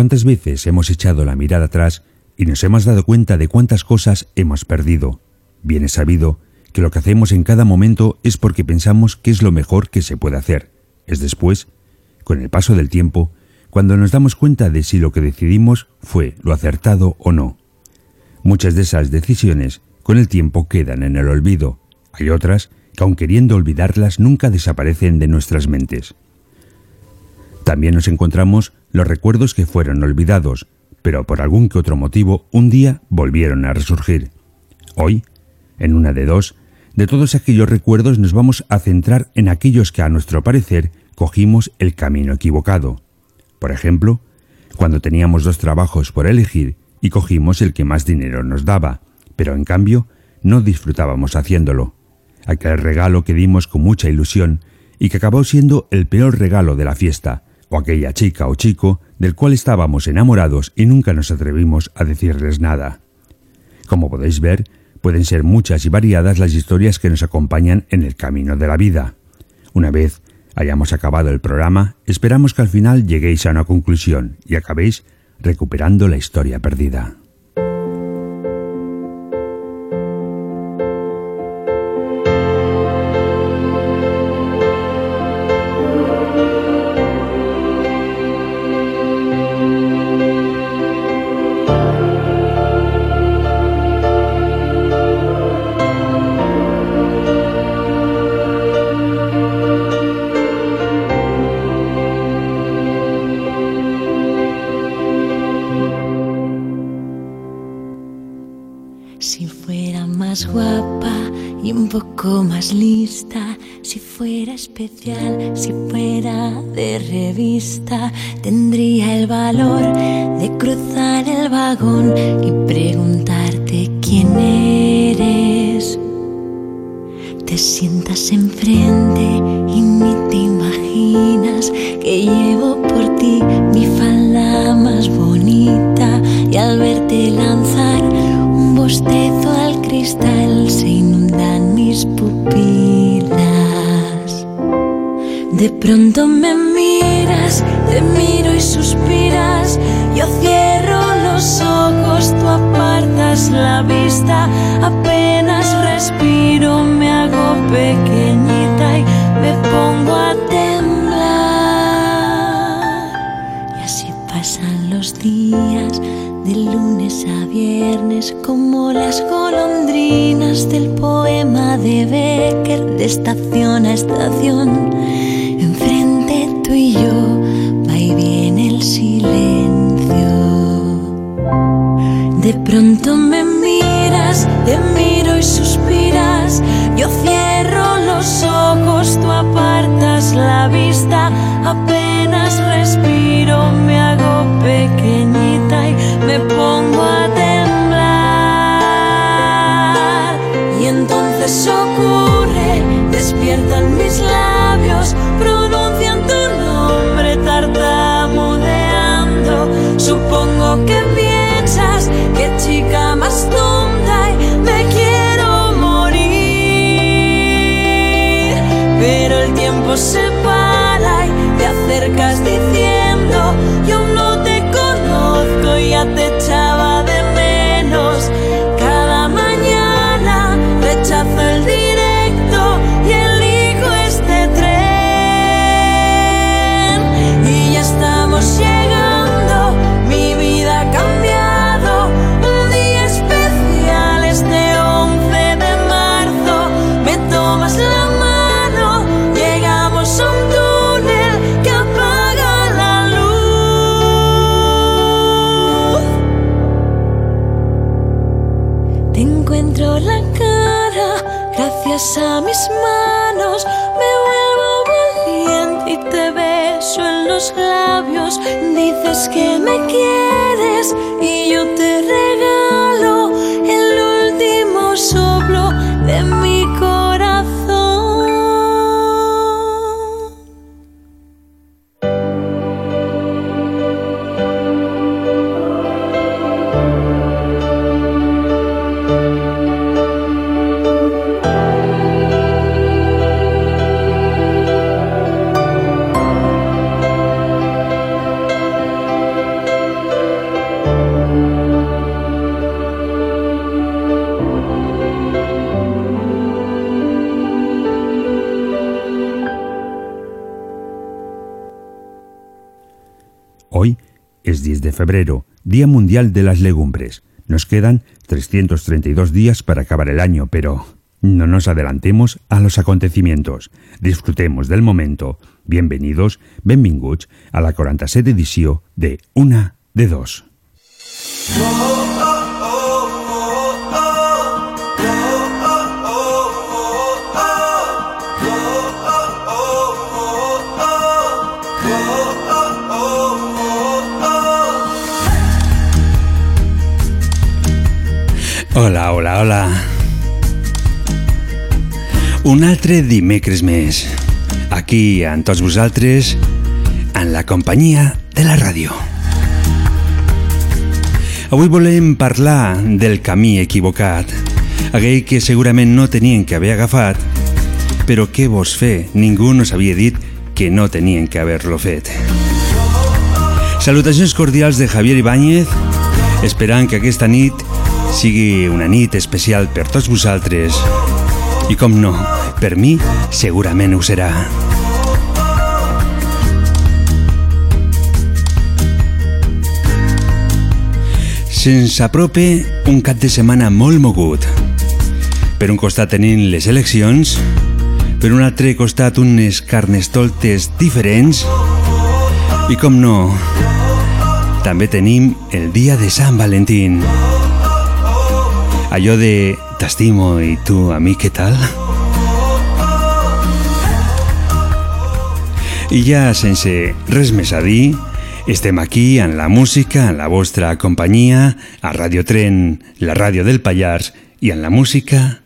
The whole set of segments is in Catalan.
¿Cuántas veces hemos echado la mirada atrás y nos hemos dado cuenta de cuántas cosas hemos perdido? Bien es sabido que lo que hacemos en cada momento es porque pensamos que es lo mejor que se puede hacer. Es después, con el paso del tiempo, cuando nos damos cuenta de si lo que decidimos fue lo acertado o no. Muchas de esas decisiones con el tiempo quedan en el olvido. Hay otras que aun queriendo olvidarlas nunca desaparecen de nuestras mentes. También nos encontramos los recuerdos que fueron olvidados, pero por algún que otro motivo un día volvieron a resurgir. Hoy, en una de dos, de todos aquellos recuerdos nos vamos a centrar en aquellos que a nuestro parecer cogimos el camino equivocado. Por ejemplo, cuando teníamos dos trabajos por elegir y cogimos el que más dinero nos daba, pero en cambio no disfrutábamos haciéndolo. Aquel regalo que dimos con mucha ilusión y que acabó siendo el peor regalo de la fiesta, o aquella chica o chico del cual estábamos enamorados y nunca nos atrevimos a decirles nada. Como podéis ver, pueden ser muchas y variadas las historias que nos acompañan en el camino de la vida. Una vez hayamos acabado el programa, esperamos que al final lleguéis a una conclusión y acabéis recuperando la historia perdida. Especial, si fuera de revista, tendría miras, te miro y suspiras, yo cierro los ojos, tú apartas la vista, apenas respiro, me hago pequeñita y me pongo a temblar. Y así pasan los días de lunes a viernes como las golondrinas del poema de Becker de estación a estación. Pronto me miras, te miro y suspiras. Yo cierro los ojos, tú apartas la vista. Apenas respiro, me hago pequeñita y me pongo a temblar. Y entonces ocurre, despiertan mis labios, Dices que me quieres febrero, Día Mundial de las Legumbres. Nos quedan 332 días para acabar el año, pero no nos adelantemos a los acontecimientos. Disfrutemos del momento. Bienvenidos, benvinguts, a la 47 edició de Una de Dos. Hola, hola, hola. Un altre dimecres més. Aquí, amb tots vosaltres, en la companyia de la ràdio. Avui volem parlar del camí equivocat, aquell que segurament no tenien que haver agafat, però què vols fer? Ningú nos havia dit que no tenien que haver-lo fet. Salutacions cordials de Javier Ibáñez, esperant que aquesta nit sigui una nit especial per tots vosaltres. I com no, per mi segurament ho serà. Se'ns apropa un cap de setmana molt mogut. Per un costat tenim les eleccions, per un altre costat unes carnestoltes diferents i com no, també tenim el dia de Sant Valentín. Allò de t'estimo i tu a mi què tal? I ja sense res més a dir, estem aquí en la música, en la vostra companyia, a Radio Tren, la ràdio del Pallars i en la música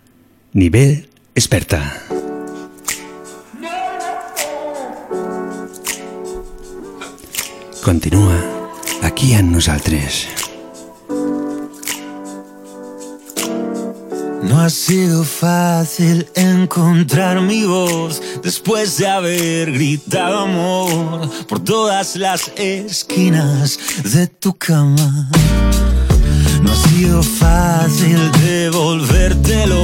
Nivell Experta. Continua aquí amb nosaltres. No ha sido fácil encontrar mi voz después de haber gritado amor por todas las esquinas de tu cama. No ha sido fácil devolvértelo,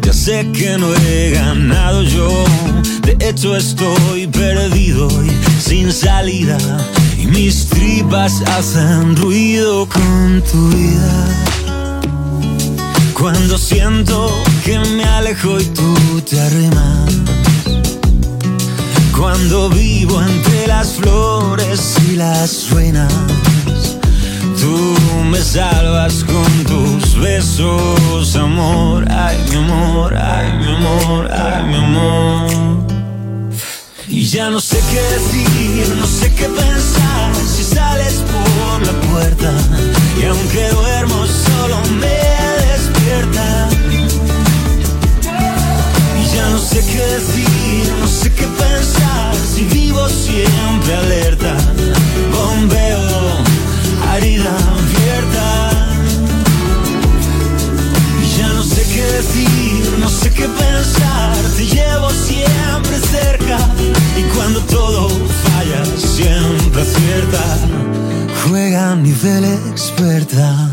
ya sé que no he ganado yo. De hecho estoy perdido y sin salida y mis tripas hacen ruido con tu vida. Cuando siento que me alejo y tú te arrimas. Cuando vivo entre las flores y las ruinas. Tú me salvas con tus besos, amor. Ay, mi amor, ay, mi amor, ay, mi amor. Y ya no sé qué decir, no sé qué pensar si sales por la puerta. Y aunque duermo solo me despierta. Y ya no sé qué decir, no sé qué pensar si vivo siempre alerta. Bombeo, herida abierta. Y ya no sé qué decir, no sé qué pensar, te llevo siempre cerca. Y cuando todo falla, siempre acierta. Juega a nivel experta.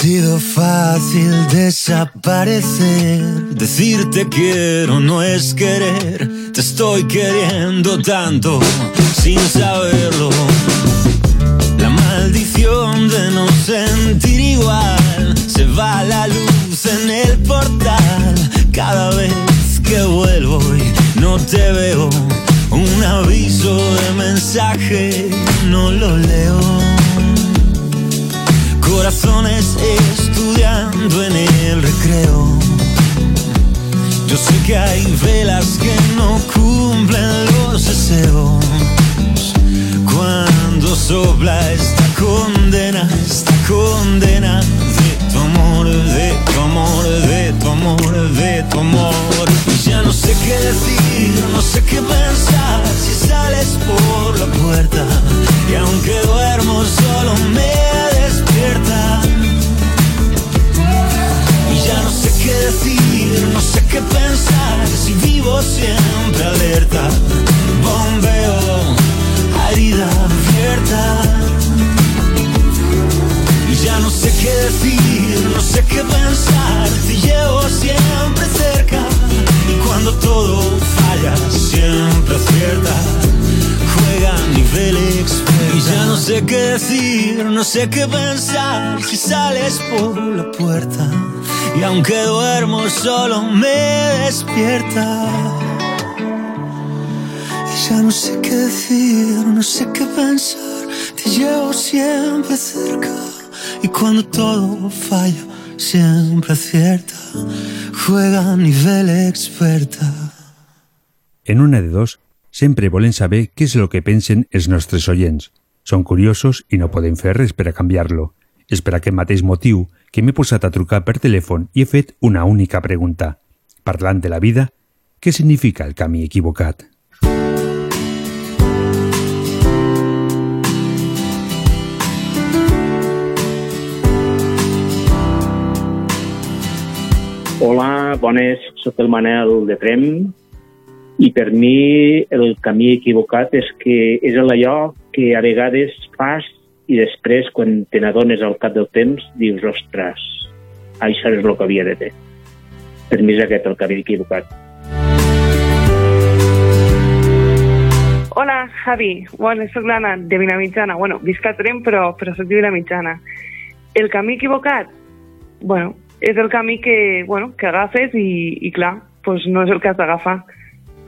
Sido fácil desaparecer Decirte quiero no es querer, te estoy queriendo tanto sin saberlo. La maldición de no sentir igual se va la luz en el portal cada vez que vuelvo y no te veo. Un aviso de mensaje no lo leo. Corazones estudiando en el recreo. Yo sé que hay velas que no cumplen los deseos. Cuando sopla esta condena, esta condena de tu amor, de tu amor, de tu amor, de tu amor. Ya no sé qué decir, no sé qué pensar si sales por la puerta. Y aunque duermo solo me despierta. Y ya no sé qué decir, puerta. Y aunque duermo solo me despierta. Y ya no sé qué decir, no sé qué pensar, te llevo siempre cerca. Y cuando todo falla, siempre acierta. Juega a nivel experta. En una de dos, sempre volen saber què és el que pensen els nostres oients. Són curiosos i no poden fer res per a canviar-lo. És per aquest mateix motiu que m'he posat a trucar per telèfon i he fet una única pregunta. Parlant de la vida, què significa el camí equivocat? Hola, bones, sóc el Manel de Trem i per mi el camí equivocat és que és allò que a vegades fas i després quan te n'adones al cap del temps dius, ostres, això és el que havia de fer. Per mi és aquest el camí equivocat. Hola, Javi. Bueno, soc l'Anna, de Vilamitjana. Bueno, visc a Trem, però, però soc de Vilamitjana. El camí equivocat? Bueno, és el camí que, bueno, que agafes i, i clar, pues no és el que has d'agafar.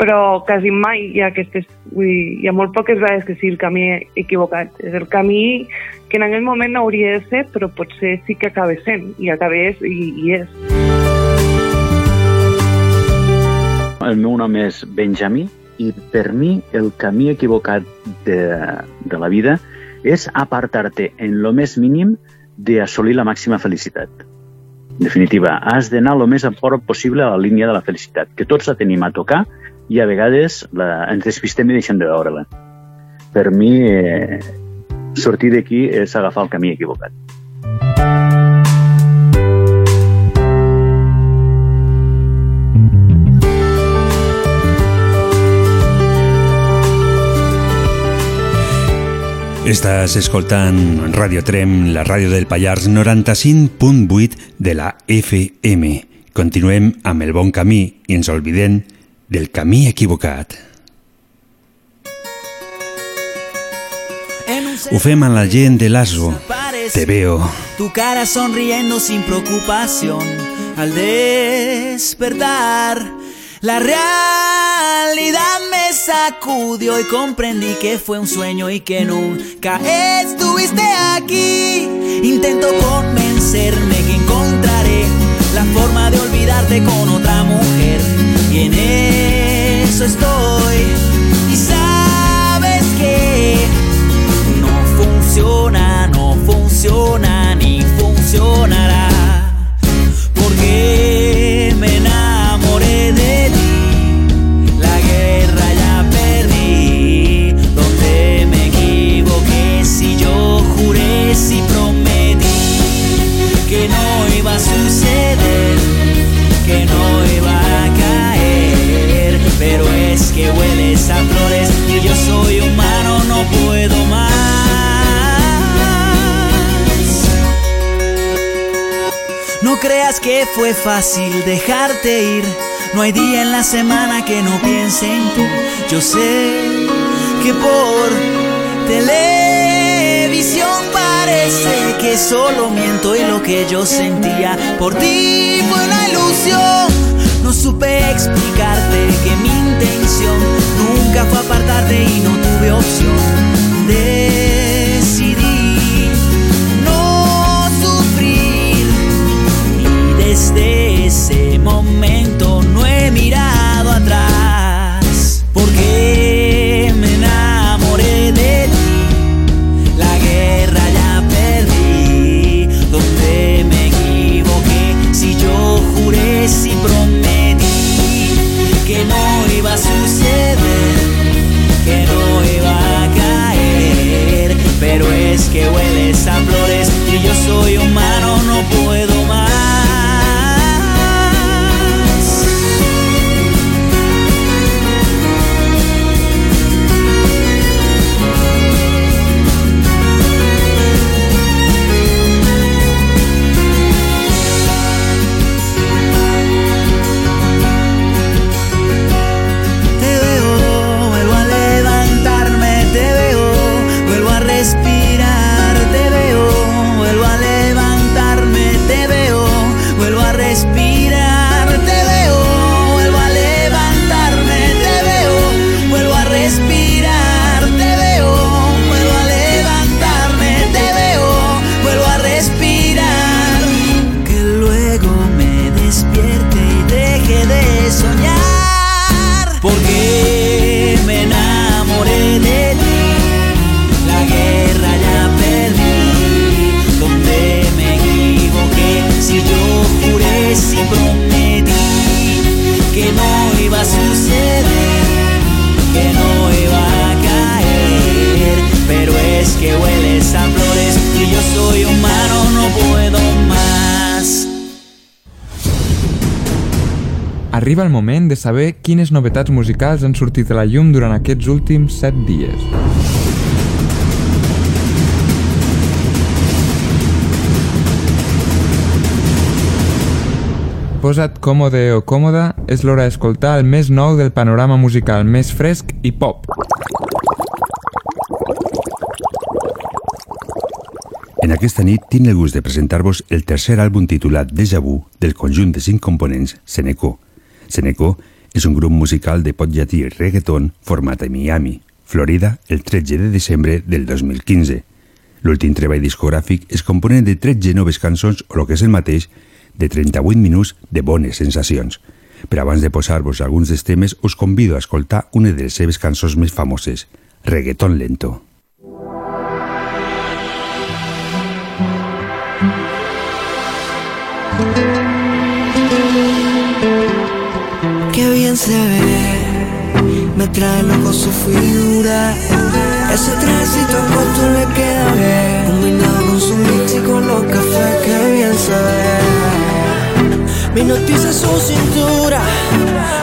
Però quasi mai hi ha aquestes... Vull dir, hi ha molt poques vegades que sigui el camí equivocat. És el camí que en aquell moment no hauria de ser, però potser sí que acaba sent, i acabés i, i és. El meu nom és Benjamí i per mi el camí equivocat de, de la vida és apartar-te en lo més mínim d'assolir la màxima felicitat. En definitiva, has d'anar el més a prop possible a la línia de la felicitat, que tots la tenim a tocar i a vegades la, ens despistem i deixem de veure-la. Per mi, eh, sortir d'aquí és agafar el camí equivocat. Estàs escoltant Radio Trem, la ràdio del Pallars 95.8 de la FM. Continuem amb el bon camí i ens oblidem del camí equivocat. Ho fem amb la gent de l'ASO. Te veo. Tu cara sonriendo sin preocupación al despertar. La realidad me sacudió y comprendí que fue un sueño y que nunca estuviste aquí. Intento convencerme que encontraré la forma de olvidarte con otra mujer. Y en eso estoy. Y sabes que no funciona, no funciona ni funcionará. Porque me enamoré de ti. La guerra ya perdí. Donde me equivoqué si yo juré, si prometí que no fue fácil dejarte ir. No hay día en la semana que no piense en ti. Yo sé que por televisión parece que solo miento y lo que yo sentía por ti fue una ilusión. No supe explicarte que mi intención nunca fue apartarte y no tuve opción. Decidí no he mirado atrás. Porque me enamoré de ti. La guerra ya perdí. Donde me equivoqué. Si yo juré, si prometí que no iba a suceder, que no iba a caer. Pero es que hueles a flores y yo soy humano, no Arriba el moment de saber quines novetats musicals han sortit a la llum durant aquests últims 7 dies. Posa't còmode o còmoda, és l'hora d'escoltar el més nou del panorama musical més fresc i pop. En aquesta nit tinc el gust de presentar-vos el tercer àlbum titulat Déjà Vu del conjunt de cinc components Seneco. Seneco és un grup musical de pop llatí i reggaeton format a Miami, Florida, el 13 de desembre del 2015. L'últim treball discogràfic es compone de 13 noves cançons o el que és el mateix, de 38 minuts de bones sensacions. Però abans de posar-vos alguns dels temes, us convido a escoltar una de les seves cançons més famoses, Reggaeton Lento. Se ve, me trae loco su figura. Ese trajecito corto le queda bien, combinado con su mix y con los cafés, qué bien se ve. Mi noticia es su cintura,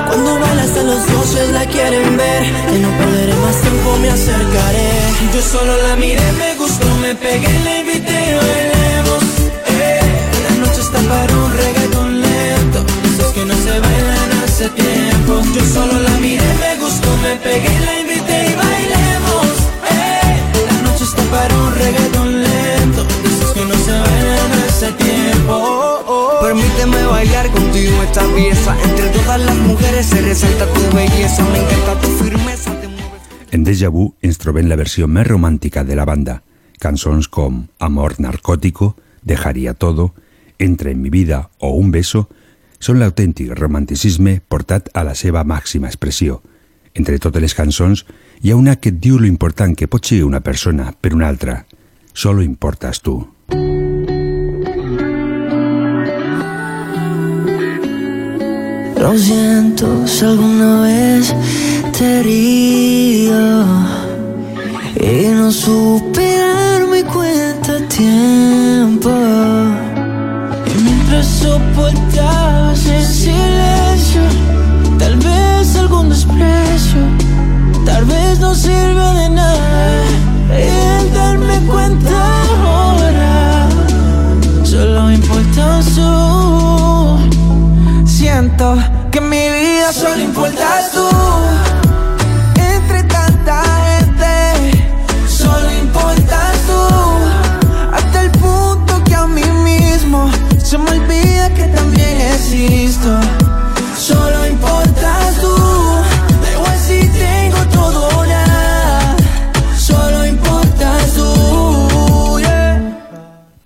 cuando baila hasta los dioses la quieren ver. Y no perderé más tiempo, me acercaré. Yo solo la miré, me gustó, me pegué, la invité bailemos. Eh, la noche está para un reggaeton lento, esos que no se bailan hace tiempo. Yo solo la miré, me gustó, me pegué, la invité y bailemos. Eh, la noche está para un reggaeton lento, esos que no se bailan hace tiempo. Permíteme bailar contigo esta pieza. Entre todas las mujeres se resalta tu belleza. Me encanta tu firmeza. Te mueves En Déjà Vu ens trobem la versió més romàntica de la banda. Cançons com Amor narcótico, Dejaría todo, Entra en mi vida o Un beso són l'autèntic romanticisme portat a la seva màxima expressió. Entre totes les cançons hi ha una que et diu lo important que pot una persona per una altra. Solo importas tu. Lo siento si alguna vez te herido y no supe darme cuenta tiempo. Mientras soportabas en silencio, tal vez algún desprecio, tal vez no sirvió de nada. El darme cuenta ahora, solo importa su siento que mi vida solo importas tú.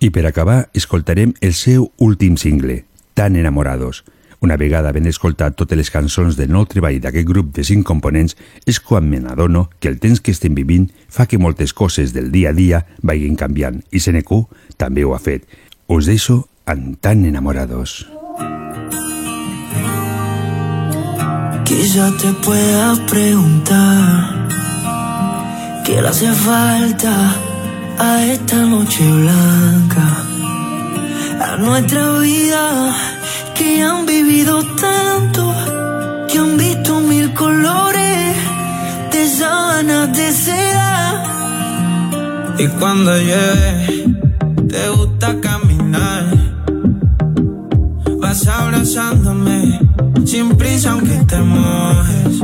I per acabar, escoltarem el seu últim single, Tan enamorados. Una vegada ben escoltat totes les cançons del nou treball d'aquest grup de cinc components, és quan me n'adono que el temps que estem vivint fa que moltes coses del dia a dia vagin canviant, i Senecu també ho ha fet. Us deixo amb Tan enamorados. Quizá te pueda preguntar qué le hace falta a esta noche blanca, a nuestra vida que han vivido tanto, que han visto mil colores de sábanas de seda. Y cuando llueve, te gusta caminar. Vas abrazándome sin prisa aunque te mojes.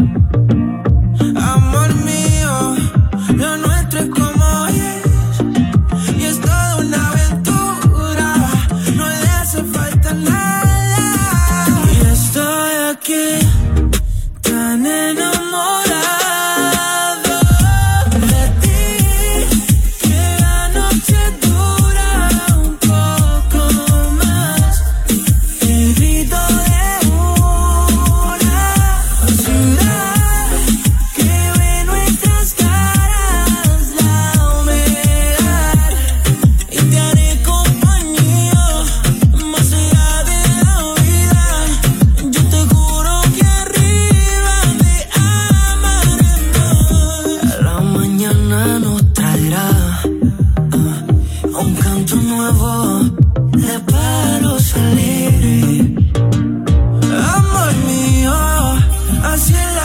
Así es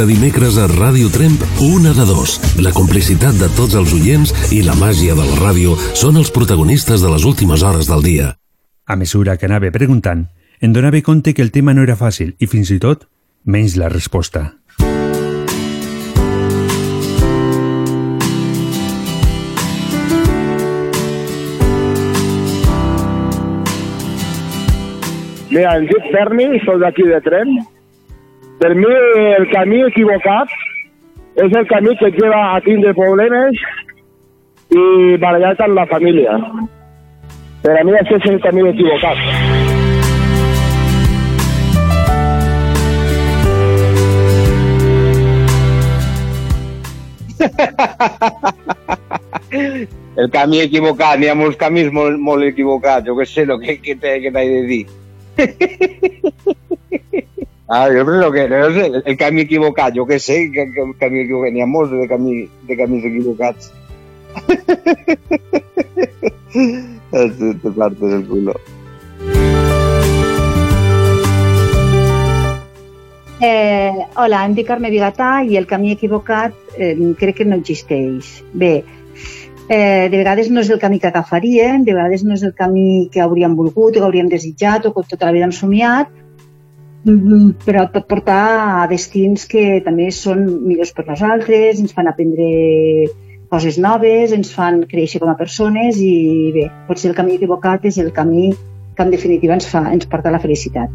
de dimecres a Ràdio Tremp, una de dos. La complicitat de tots els oients i la màgia de la ràdio són els protagonistes de les últimes hores del dia. A mesura que anava preguntant, em donava compte que el tema no era fàcil i fins i tot menys la resposta. Mira, em dic Ferni, soc d'aquí de Trem. Per mi el camí equivocat és el camí que et lleva a tindre problemes i barallar-te amb la família. Per a mi això és el camí equivocat. El camí equivocat, n'hi ha molts camins molt, molt equivocats, jo què sé, lo que, que que t'he de dir. ah, jo crec que el, el camí equivocat, jo què sé, que, que, el camí equivocat, n'hi ha molts de, camí, de camins equivocats. te, te partes el culo. Eh, hola, em dic Carme Bigatà i el camí equivocat eh, crec que no existeix. Bé, eh, de vegades no és el camí que agafaríem, de vegades no és el camí que hauríem volgut, o que hauríem desitjat, o que tota la vida hem somiat, però et pot portar a destins que també són millors per nosaltres, ens fan aprendre coses noves, ens fan créixer com a persones i bé, potser el camí equivocat és el camí que en definitiva ens, fa, ens porta a la felicitat.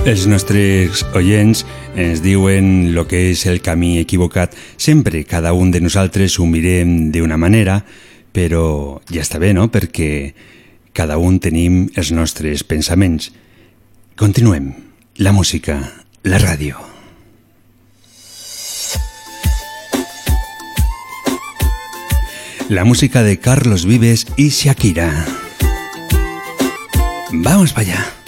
Els nostres oients ens diuen el que és el camí equivocat. Sempre cada un de nosaltres ho mirem d'una manera, però ja està bé, no?, perquè cada un tenim els nostres pensaments. Continuem. La música, la ràdio. La música de Carlos Vives y Shakira. Vamos para allá.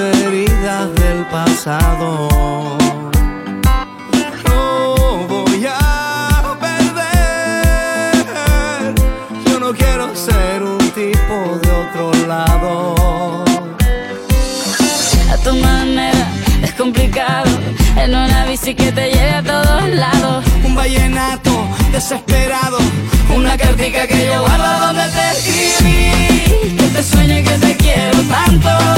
Heridas del pasado. No voy a perder, yo no quiero ser un tipo de otro lado. a tu manera es complicado en una bici que te lleve a todos lados Un vallenato desesperado, una cartica que yo guardo donde te escribí. que te sueño y que te quiero tanto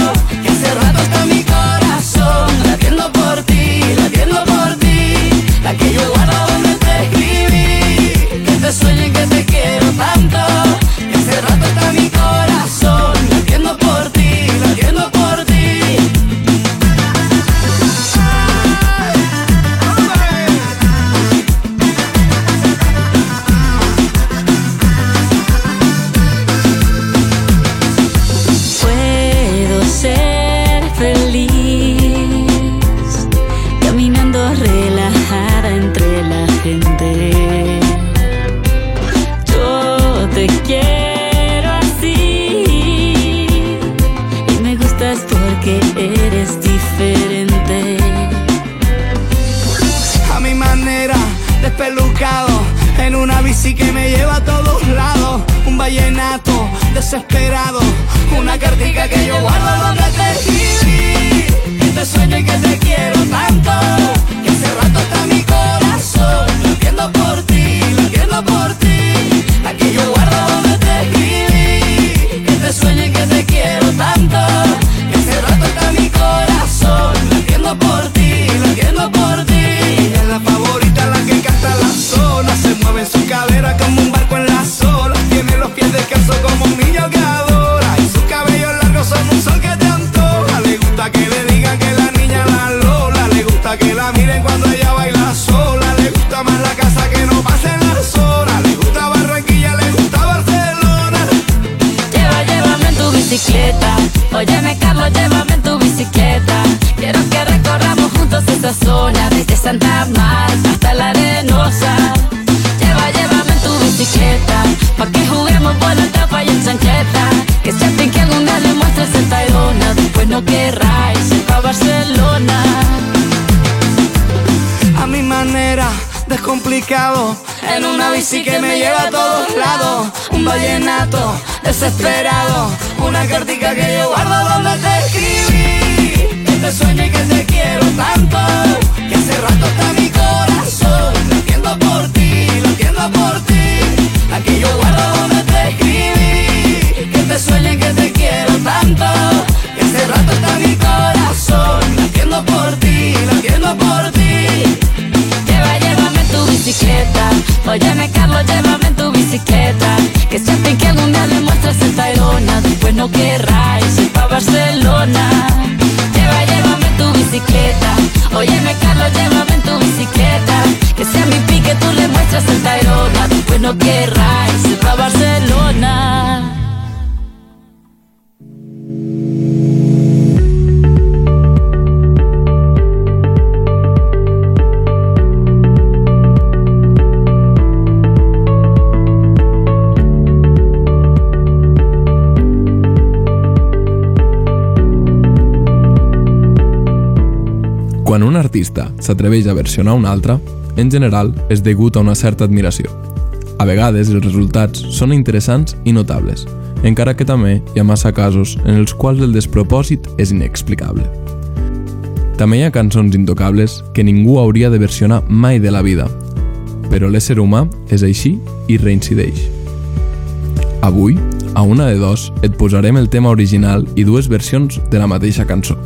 vallenato desesperado. Una cartica que yo guardo donde te escribí. Que te sueño y que te quiero tanto. Que hace rato está mi corazón latiendo por ti, latiendo por ti. La que yo guardo donde te escribí. Que te sueño y que te quiero tanto. Que hace rato está mi corazón latiendo por ti, latiendo por ti. Lleva, llévame tu bicicleta. Óyeme, Carlos, llévame Carlos, llévame en tu bicicleta. Que sea mi pique, tú le muestras el Tayrona, después no querráis Quan un artista s'atreveix a versionar un altre, en general és degut a una certa admiració. A vegades els resultats són interessants i notables, encara que també hi ha massa casos en els quals el despropòsit és inexplicable. També hi ha cançons intocables que ningú hauria de versionar mai de la vida, però l'ésser humà és així i reincideix. Avui, a una de dos, et posarem el tema original i dues versions de la mateixa cançó.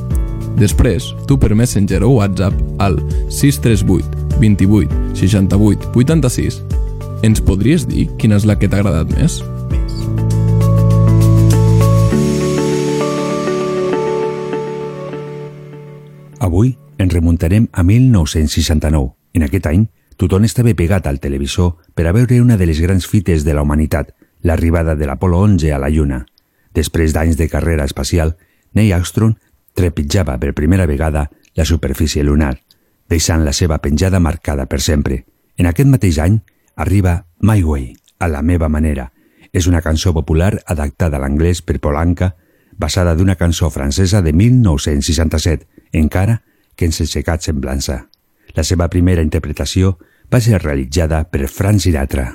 Després, tu per Messenger o WhatsApp al 638 28 68 86 ens podries dir quina és la que t'ha agradat més? Avui ens remuntarem a 1969. En aquest any, tothom estava pegat al televisor per a veure una de les grans fites de la humanitat, l'arribada de l'Apolo 11 a la Lluna. Després d'anys de carrera espacial, Neil Armstrong trepitjava per primera vegada la superfície lunar, deixant la seva penjada marcada per sempre. En aquest mateix any arriba My Way, a la meva manera. És una cançó popular adaptada a l'anglès per Polanca, basada d'una cançó francesa de 1967, encara que en sense semblança. La seva primera interpretació va ser realitzada per Frank Sinatra.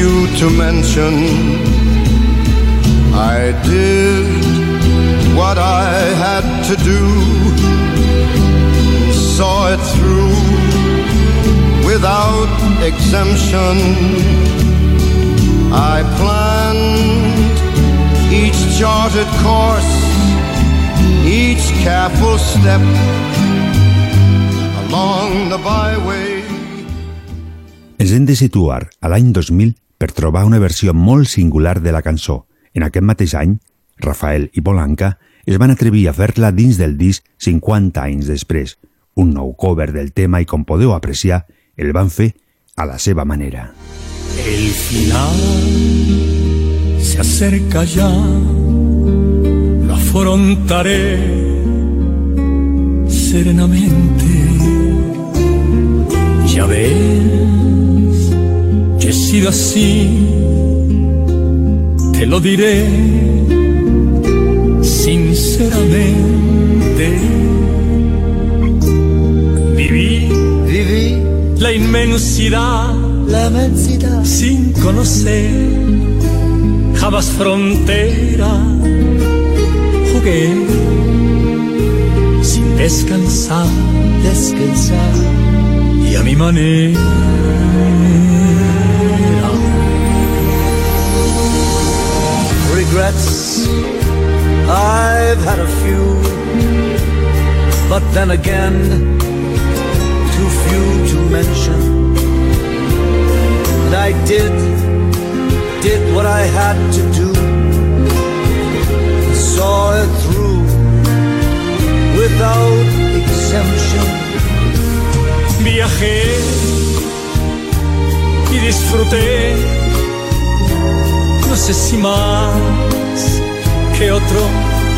few to mention. I did what I had to do, saw it through without exemption. I planned each charted course, each careful step along the byway. Hem de situar a l'any 2000 per trobar una versió molt singular de la cançó. En aquest mateix any, Rafael i Polanca es van atrevir a fer-la dins del disc 50 anys després. Un nou cover del tema i, com podeu apreciar, el van fer a la seva manera. El final se acerca ya, lo afrontaré serenamente. Ya ves, he sido así, te lo diré sinceramente. Viví, viví la inmensidad, la inmensidad sin conocer jamás frontera. Jugué sin descansar, descansar y a mi manera. Regrets, I've had a few, but then again, too few to mention. And I did, did what I had to do, saw it through without exemption. Viajé y disfruté, sé si más que otro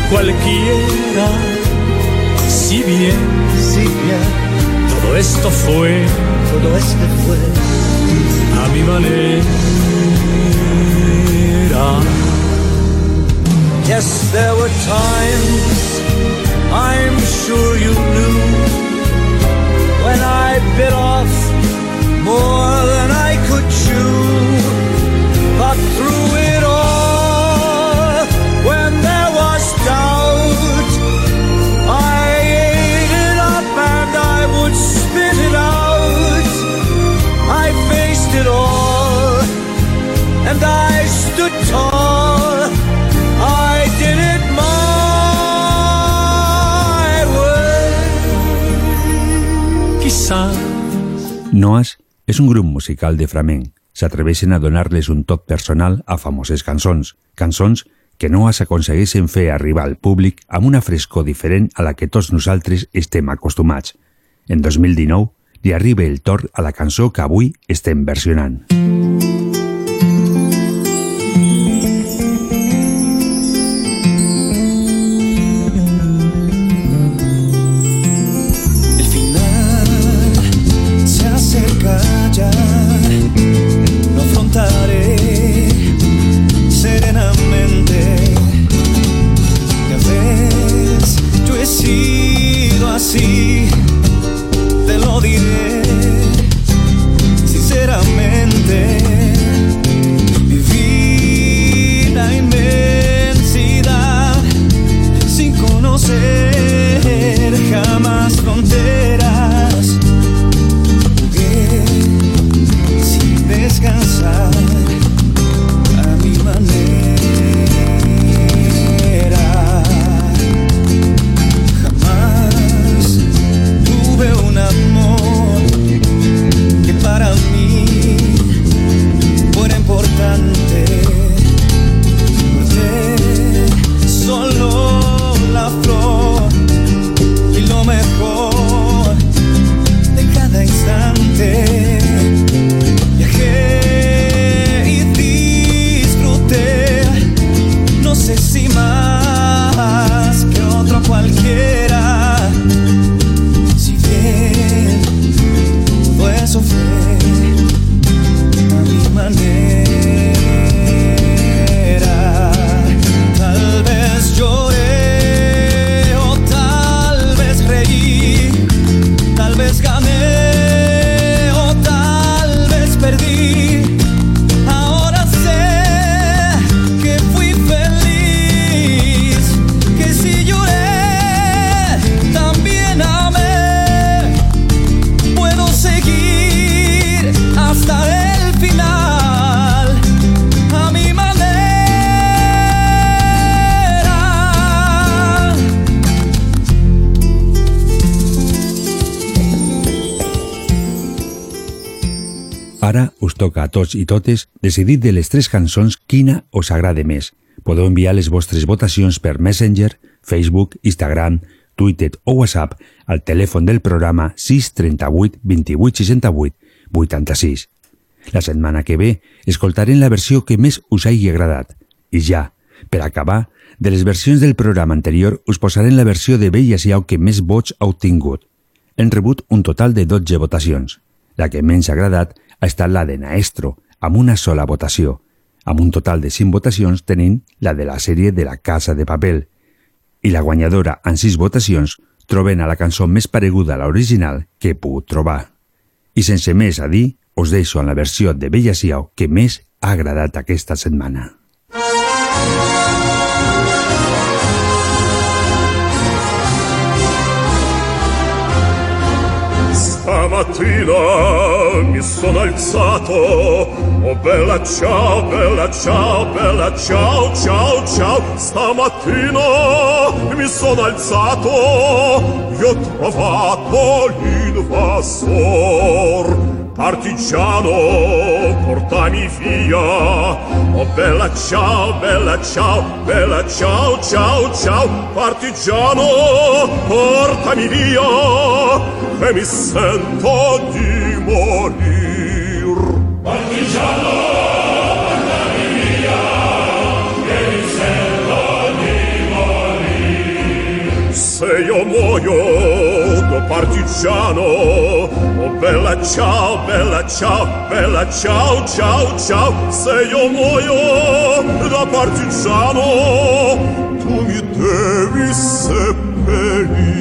cualquiera. Si bien, si bien, todo esto fue, todo esto fue a mi manera. Yes, there were times I'm sure you knew when I bit off more than I could chew. But through it guitar. I did it my way. Quizás. Noas és un grup musical de flamenc. S'atreveixen a donar-les un toc personal a famoses cançons. Cançons que no es aconsegueixen fer arribar al públic amb una frescor diferent a la que tots nosaltres estem acostumats. En 2019 li arriba el torn a la cançó que avui estem versionant. Mm -hmm. Toca a tots i totes decidir de les tres cançons quina us agrada més. Podeu enviar les vostres votacions per Messenger, Facebook, Instagram, Twitter o WhatsApp al telèfon del programa 638 28 68 86. La setmana que ve escoltarem la versió que més us hagi agradat. I ja, per acabar, de les versions del programa anterior us posarem la versió de Bella Siau que més vots ha obtingut. Hem rebut un total de 12 votacions. La que menys ha agradat ha estat la de Naestro, amb una sola votació. Amb un total de 5 votacions tenim la de la sèrie de la Casa de Papel. I la guanyadora, amb 6 votacions, troben a la cançó més pareguda a l'original que he pogut trobar. I sense més a dir, us deixo en la versió de Bella Siau que més ha agradat aquesta setmana. mattina mi sono alzato. Oh bella ciao, bella ciao, bella ciao, ciao, ciao. Stamattina mi sono alzato. Io ho trovato l'invasor Partigiano, portami via. Oh bella ciao, bella ciao, bella ciao, ciao, ciao. Partigiano, portami via, che mi sento di morir. Partigiano, portami via, che mi sento di morir. Se io muoio, partigiano Oh bella ciao, bella ciao, bella ciao, ciao, ciao Se io muoio da partigiano Tu mi devi seppellir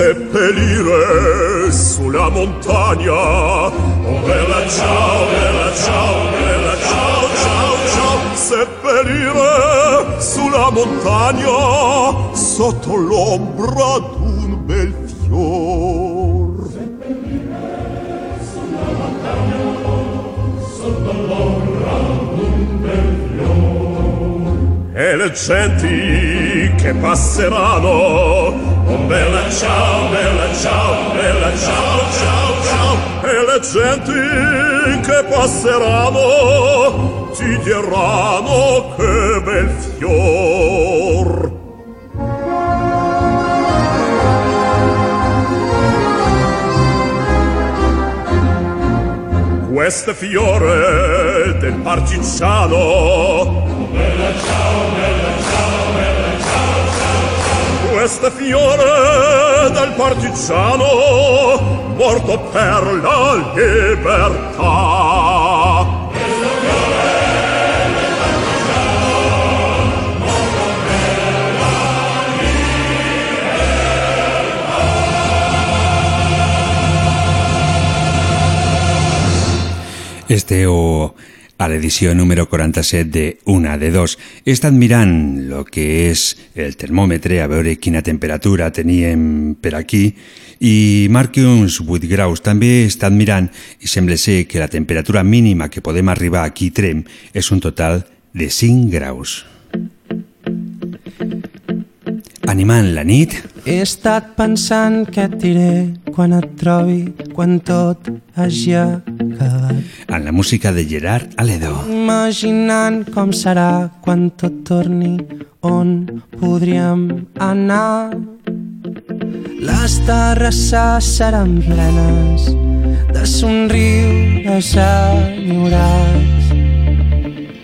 seppellire sulla montagna. Bella ciao, bella ciao, bella ciao, ciao, ciao, seppellire sulla montagna sotto l'ombra d'un bel fior. le genti che passeranno. Oh bella ciao, bella ciao, bella ciao, ciao, ciao. E le genti che passeranno ti diranno che bel fior. Questo fiore del partigiano Bella ciao, bella ciao, Questo fiore del partigiano Morto per la libertà. Esteu a l'edició número 47 de Una de Dos. He estat mirant el que és el termòmetre a veure quina temperatura teníem per aquí i marqui uns 8 graus. També he estat mirant i sembla ser que la temperatura mínima que podem arribar aquí Trem és un total de 5 graus. Animant la nit, He estat pensant què et diré quan et trobi, quan tot hagi acabat. amb la música de Gerard Aledo. Imaginant com serà quan tot torni, on podríem anar. Les terrasses seran plenes de somriures enyorats.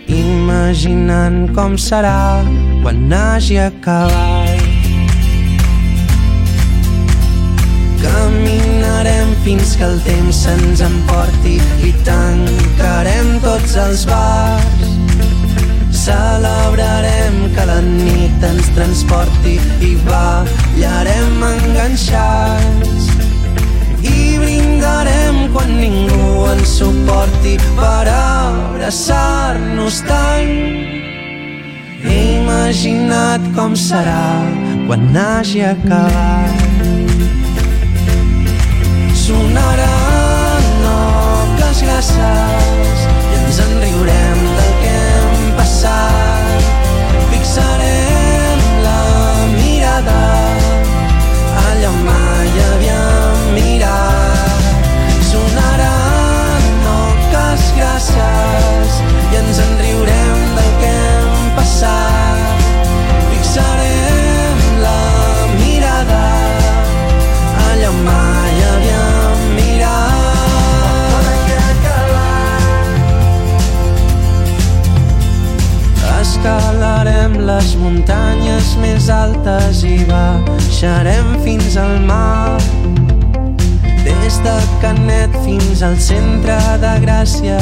Imaginant com serà quan hagi acabat. Fins que el temps se'ns emporti i tancarem tots els bars. Celebrarem que la nit ens transporti i ballarem enganxats. I brindarem quan ningú ens suporti per abraçar-nos tant. He imaginat com serà quan hagi acabat. Sonaran nobles grasses i ens en riurem del que hem passat. Fixarem la mirada allà on mai havíem mirat. Sonaran nobles grasses i ens en riurem Escalarem les muntanyes més altes i baixarem fins al mar. Des de Canet fins al centre de Gràcia,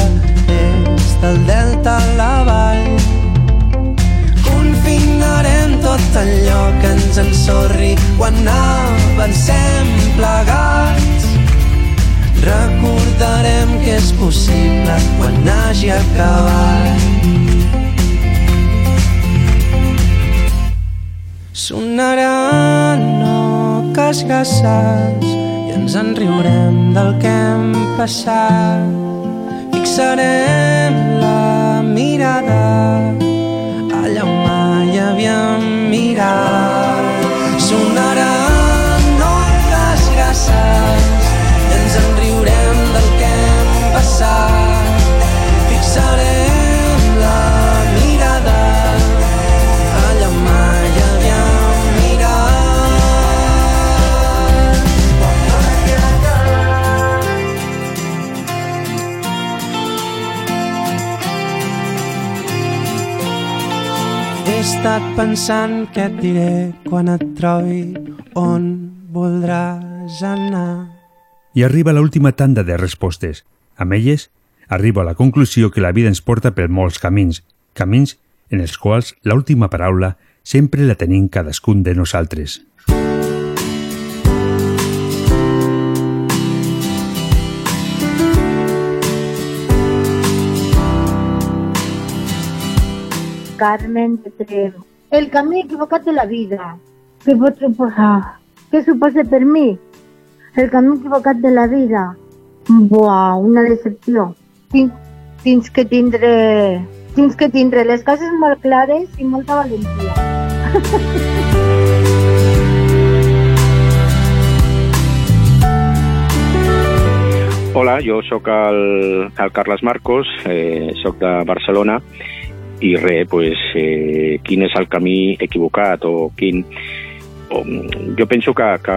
des del delta a la vall. Confinarem tot allò que ens ensorri quan avancem plegats. Recordarem que és possible quan hagi acabat. Sonaran oques grasses i ens en riurem del que hem passat. Fixarem la mirada allà on mai havíem mirat. Sonaran oques grasses i ens en riurem del que hem passat. Estat pensant què et diré quan et trobi on voldràs anar. I arriba l'última tanda de respostes. Amb elles, arribo a la conclusió que la vida ens porta per molts camins, camins en els quals l'última paraula sempre la tenim cadascun de nosaltres. Carmen de Trem. El camí equivocat de la vida. Què pot suposar? Què suposa per mi? El camí equivocat de la vida. Buah, una decepció. Tinc, fins que tindré tens que tindre les coses molt clares i molta valentia. Hola, jo sóc el, el Carles Marcos, eh, sóc de Barcelona i res, pues, eh, quin és el camí equivocat o quin... O, jo penso que, que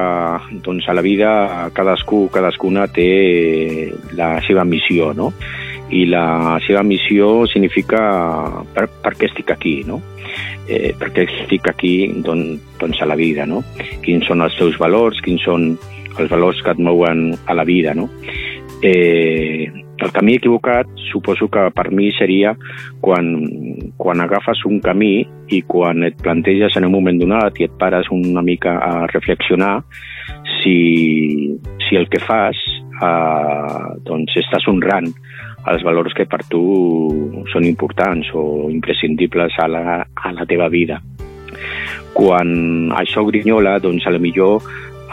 doncs, a la vida cadascú, cadascuna té la seva missió, no? I la seva missió significa per, per què estic aquí, no? Eh, per què estic aquí doncs, doncs a la vida, no? Quins són els teus valors, quins són els valors que et mouen a la vida, no? Eh, el camí equivocat suposo que per mi seria quan, quan agafes un camí i quan et planteges en un moment donat i et pares una mica a reflexionar si, si el que fas eh, doncs estàs honrant els valors que per tu són importants o imprescindibles a la, a la teva vida. Quan això grinyola, doncs a la millor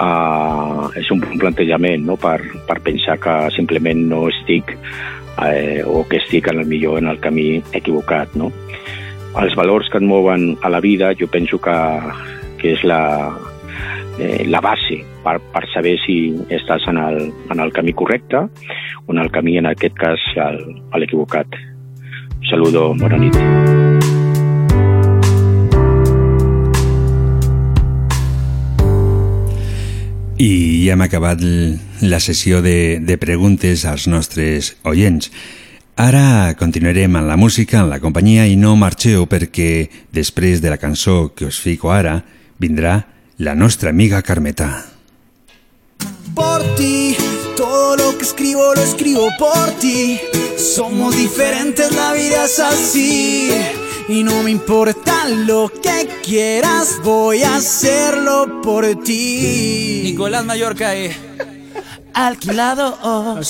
uh, és un bon plantejament no? per, per pensar que simplement no estic eh, o que estic en el millor en el camí equivocat. No? Els valors que et mouen a la vida jo penso que, que és la, eh, la base per, per saber si estàs en el, en el camí correcte o en el camí, en aquest cas, l'equivocat. Saludo, bona nit. I hem acabat la sessió de, de preguntes als nostres oients. Ara continuarem amb la música, amb la companyia, i no marxeu perquè després de la cançó que us fico ara vindrà la nostra amiga Carmeta. Por ti, todo lo que escribo lo escribo por ti. Somos diferentes, la vida es así. Y no me importa lo que quieras, voy a hacerlo por ti. Nicolás Mallorca, eh. Alquilado.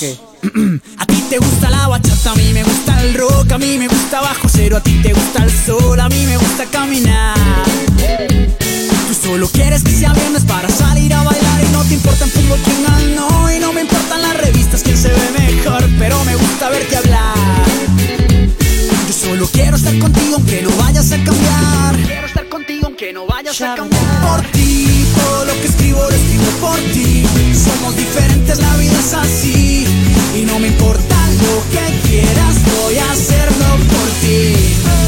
A ti te gusta la bachata, a mí me gusta el rock, a mí me gusta bajo cero, a ti te gusta el sol, a mí me gusta caminar. Tú solo quieres que sea viernes para salir a bailar y no te importa en fútbol quién ganó y no me importan las revistas quién se ve mejor, pero me gusta verte hablar. Solo quiero estar contigo aunque no vayas a cambiar. Quiero estar contigo aunque no vayas a cambiar. Por ti, todo lo que escribo lo escribo por ti. Somos diferentes, la vida es así. Y no me importa lo que quieras, voy a hacerlo por ti.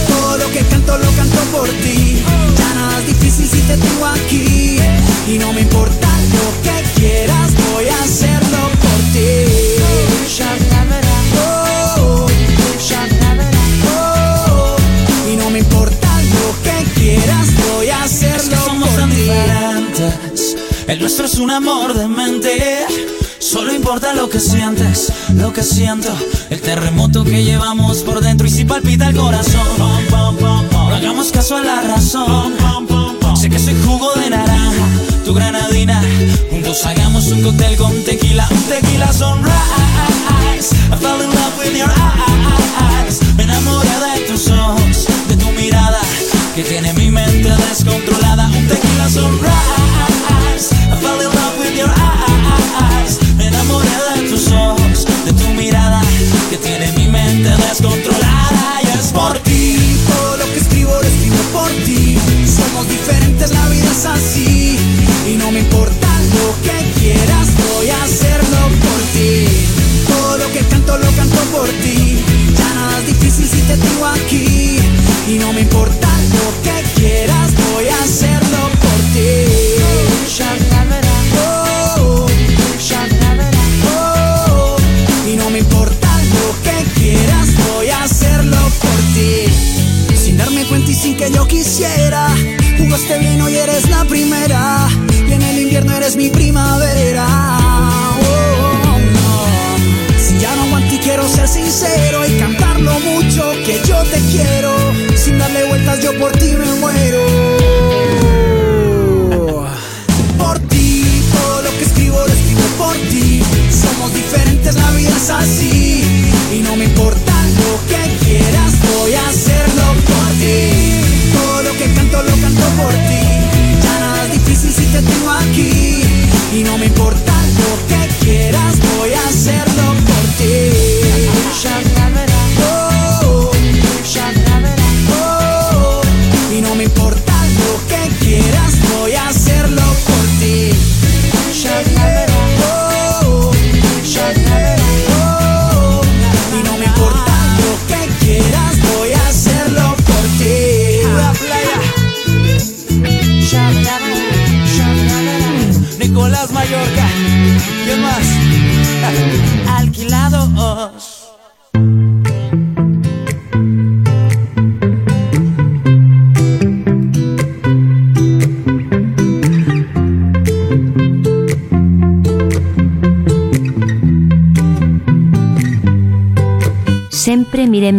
Todo lo que canto lo canto por ti. Ya nada es difícil si te tengo aquí. Y no me importa lo que quieras, voy a hacerlo El nuestro es un amor de mente. Solo importa lo que sientes, lo que siento. El terremoto que llevamos por dentro y si palpita el corazón. No hagamos caso a la razón. Sé que soy jugo de naranja, tu granadina. Juntos hagamos un cóctel con tequila, un tequila sunrise. I fell in love with your eyes. Me enamoré de tus ojos, de tu mirada que tiene mi mente descontrolada. Un tequila sunrise. nosotros. Jugaste bien, hoy eres la primera. Y en el invierno eres mi primavera. Oh. Si ya no aguanto y quiero ser sincero y cantarlo mucho que yo te quiero. Sin darle vueltas, yo por ti me muero. Por ti, todo lo que escribo lo escribo por ti. Somos diferentes, la vida es así. Y no me importa lo que quieras, voy a hacerlo nada es difícil si te tengo aquí. Y no me importa lo que quieras, voy a hacerlo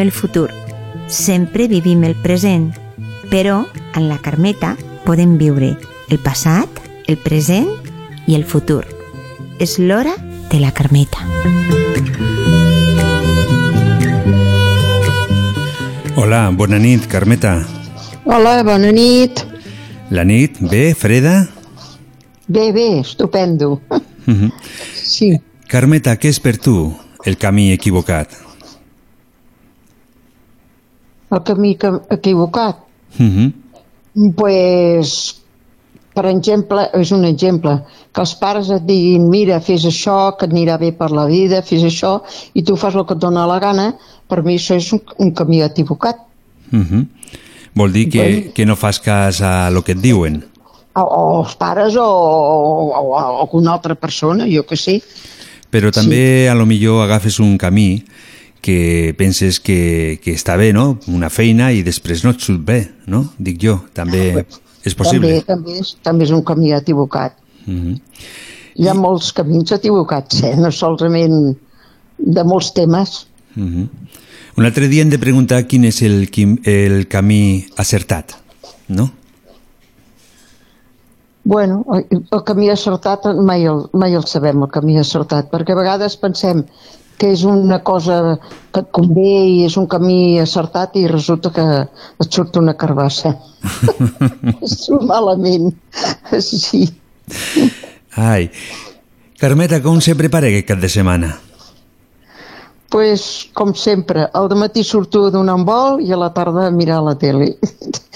El futur, sempre vivim el present, però en la Carmeta podem viure el passat, el present i el futur. És l'hora de la Carmeta. Hola, bona nit, Carmeta. Hola, bona nit. La nit, bé, freda? Bé, bé, estupendo. Mhm. Sí. Carmeta, què és per tu el camí equivocat? El camí que, equivocat. Mhm. pues, per exemple, és un exemple, que els pares et diguin mira, fes això, que et anirà bé per la vida, fes això, i tu fas el que et dona la gana, per mi això és un, un camí equivocat. Mhm. Vol dir que, Bueno. que no fas cas a lo que et diuen. O, o els pares o, o, o, o alguna altra persona, jo que sé. Però també a lo millor agafes un camí que penses que, que està bé, no? Una feina i després no et surt bé, no? Dic jo, també és possible. També, també, és, també és un camí equivocat. Mhm. Hi ha molts camins equivocats, eh? no solament de molts temes. Mhm. Un altre dia hem de preguntar quin és el, el camí acertat, no? Bueno, el camí acertat mai el, mai el sabem, el camí acertat, perquè a vegades pensem que és una cosa que et convé i és un camí acertat i resulta que et surt una carbassa. Surt malament, sí. Ai, Carmeta, com se prepara aquest cap de setmana? pues, com sempre, al matí surto a donar un vol i a la tarda a mirar la tele.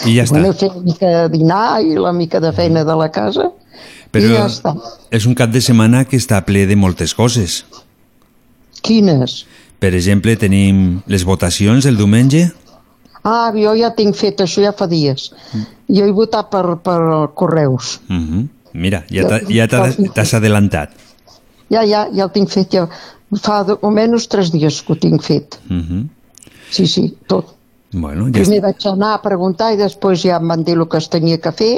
I ja està. Bueno, fer una mica de dinar i la mica de feina de la casa. Però I ja està. és un cap de setmana que està ple de moltes coses. Quines? Per exemple, tenim les votacions el diumenge. Ah, jo ja tinc fet això ja fa dies. Jo he votat per, per correus. Mhm. Mira, ja ja t'ha- t'has adelantat. Ja, ja, ja el tinc fet. Ja. Fa de- almenys tres dies que ho tinc fet. Mhm. Sí, sí, tot. Bueno, ja Primer vaig anar a preguntar i després ja em van dir el que es tenia que fer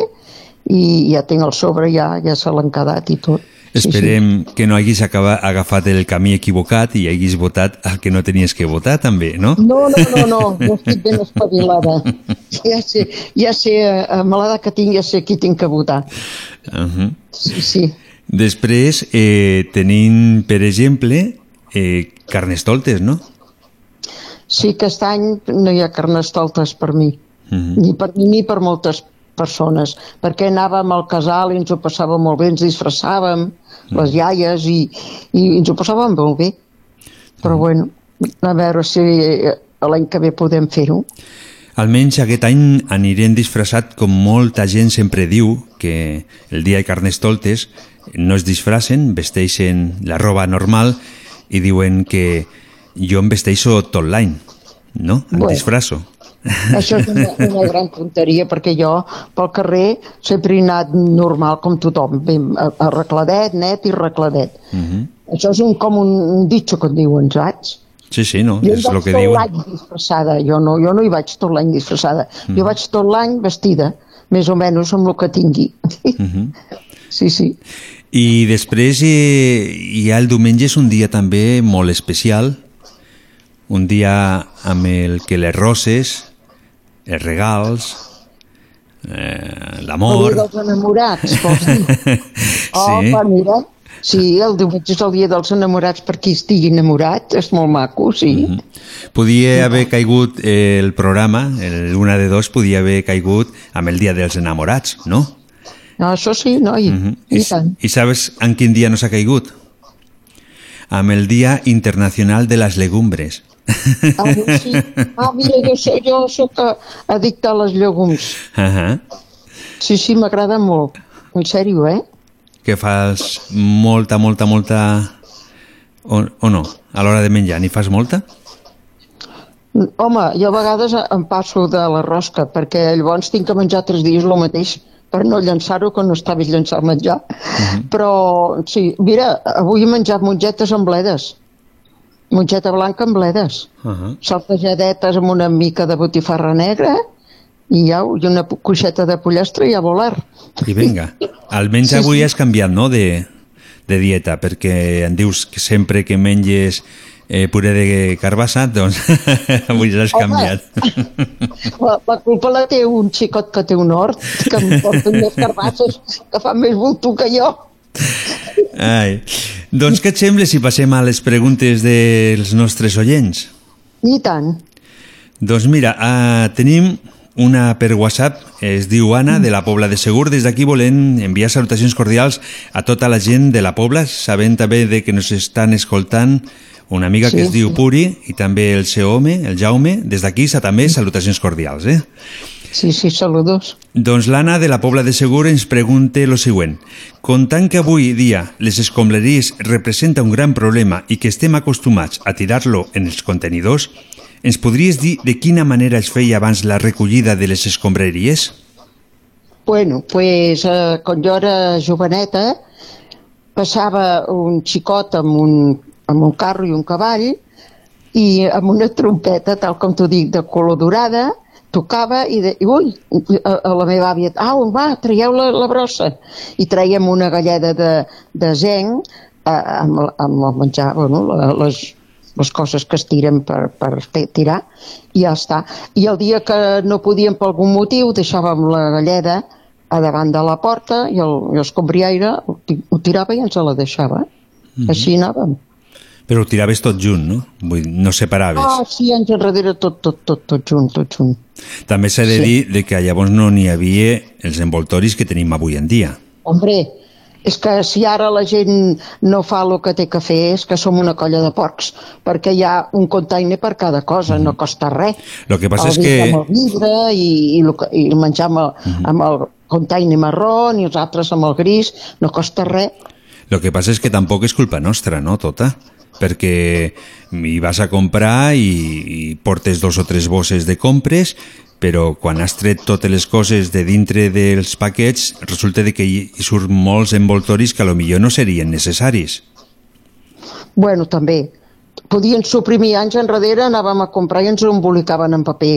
i ja tinc el sobre, ja, ja se l'han quedat i tot. Esperem que no haguis acaba, agafat el camí equivocat i haguis votat el que no tenies que votar, també, no? No, no, no, no, no estic ben espavilada. Ja sé, ja sé, eh, amb l'edat que tinc, ja sé qui tinc que votar. Uh -huh. Sí, sí. Després eh, tenim, per exemple, eh, carnestoltes, no? Sí que aquest any no hi ha carnestoltes per mi. Mhm. ni per mi ni per moltes persones, perquè anàvem al casal i ens ho passàvem molt bé, ens disfressàvem, les iaies, i, i ens ho passàvem molt bé. Però bueno, a veure si eh, l'any que ve podem fer-ho. Almenys aquest any anirem disfressat com molta gent sempre diu que el dia de carnestoltes no es disfracen, vesteixen la roba normal i diuen que jo em vesteixo tot l'any, no? Em Bueno. disfrasso. Això és una, una gran tonteria, perquè jo pel carrer sempre he anat normal com tothom, ben arregladet, net i arregladet. Mhm. Això és un, com un, ditxo que en diuen, saps? Sí, sí, no? Jo és vaig el que tot diuen. l'any disfressada, jo no, jo no hi vaig tot l'any disfressada. Mm. Jo vaig tot l'any vestida, més o menys amb el que tingui. Mhm. Sí, sí. I després eh, ha el diumenge, és un dia també molt especial, un dia amb el que les roses, els regals, eh, El l'amor... dia dels enamorats, vols dir? Oh, Sí. va, mira, sí, el diumenge és el dia dels enamorats per qui estigui enamorat, és molt maco, sí. Mhm. Podia haver caigut eh, el programa, el una de dos podia haver caigut amb el dia dels enamorats, no? No, això sí, noi, Mhm. i tant. I sabes en quin dia no s'ha caigut? Amb el Dia Internacional de les Legumbres. Ah, sí. ah mira, jo, soc, jo soc eh, addicte a les llegums. Uh Sí, sí, m'agrada molt. En sèrio, eh? Que fas molta, molta, molta... O, o no? A l'hora de menjar, n'hi fas molta? Home, jo a vegades em passo de la rosca, perquè llavors tinc que menjar tres dies el mateix, per no llançar-ho, que no està bé llançar menjar. Però, sí, mira, avui he menjat mongetes amb bledes. Mongeta blanca amb bledes. Uh -huh. Saltejadetes amb una mica de botifarra negra i au, i una cuixeta de pollastre i a volar. I vinga, almenys Sí, avui sí. has canviat, no?, de, de dieta, perquè em dius que sempre que menges eh, puré de carbassa, doncs avui l'has canviat. La, la culpa la té un xicot que té un hort, que em porta unes carbasses que fa més bulto que jo. Ai. Doncs què et sembla si passem a les preguntes dels nostres oients? I tant. Doncs mira, uh, tenim una per WhatsApp, es diu Anna, de la Pobla de Segur. Des d'aquí volem enviar salutacions cordials a tota la gent de la Pobla, sabent també de que nos estan escoltant una amiga que Sí, es diu. Puri i també el seu home, el Jaume. Des d'aquí també salutacions cordials, eh? Sí, sí, saludos. Doncs l'Anna de la Pobla de Segur ens pregunta lo següent. Contant que avui dia les escombraries representa un gran problema i que estem acostumats a tirar-lo en els contenidors, ens podries dir de quina manera es feia abans la recollida de les escombraries? Bueno, pues eh, quan jo era joveneta passava un xicot amb un, amb un carro i un cavall i amb una trompeta, tal com t'ho dic, de color dorada, tocava i, de, ui, a, a la meva àvia, au, va, traieu la, la brossa. I traiem una galleda de, de zenc eh, amb, amb el menjar, bueno, les, les coses que es tiren per, per tirar, i ja està. I el dia que no podíem per algun motiu, deixàvem la galleda a davant de la porta i el, i el escombriaire ho, ti- ho tirava i ens la deixava. Mhm. Així anàvem. Però ho tiraves tot junt, no? Vull dir, no separaves. Ah, sí, anys enrere tot, tot, tot, tot junt, tot junt. També s'ha de sí. dir de que llavors no n'hi havia els envoltoris que tenim avui en dia. Hombre, és que si ara la gent no fa el que té que fer és que som una colla de porcs, perquè hi ha un container per cada cosa, no costa res. Lo que passa el és que... amb el vidre i, i, lo que- i el menjar amb el, amb el container marró i els altres amb el gris, no costa res. Lo que passa és que tampoc és culpa nostra, no, tota? Perquè hi vas a comprar i, i portes dos o tres bosses de compres, però quan has tret totes les coses de dintre dels paquets, resulta de que hi, surt molts envoltoris que a lo millor no serien necessaris. Bueno, també. Podien suprimir anys enrere, anàvem a comprar i ens ho embolicaven en paper.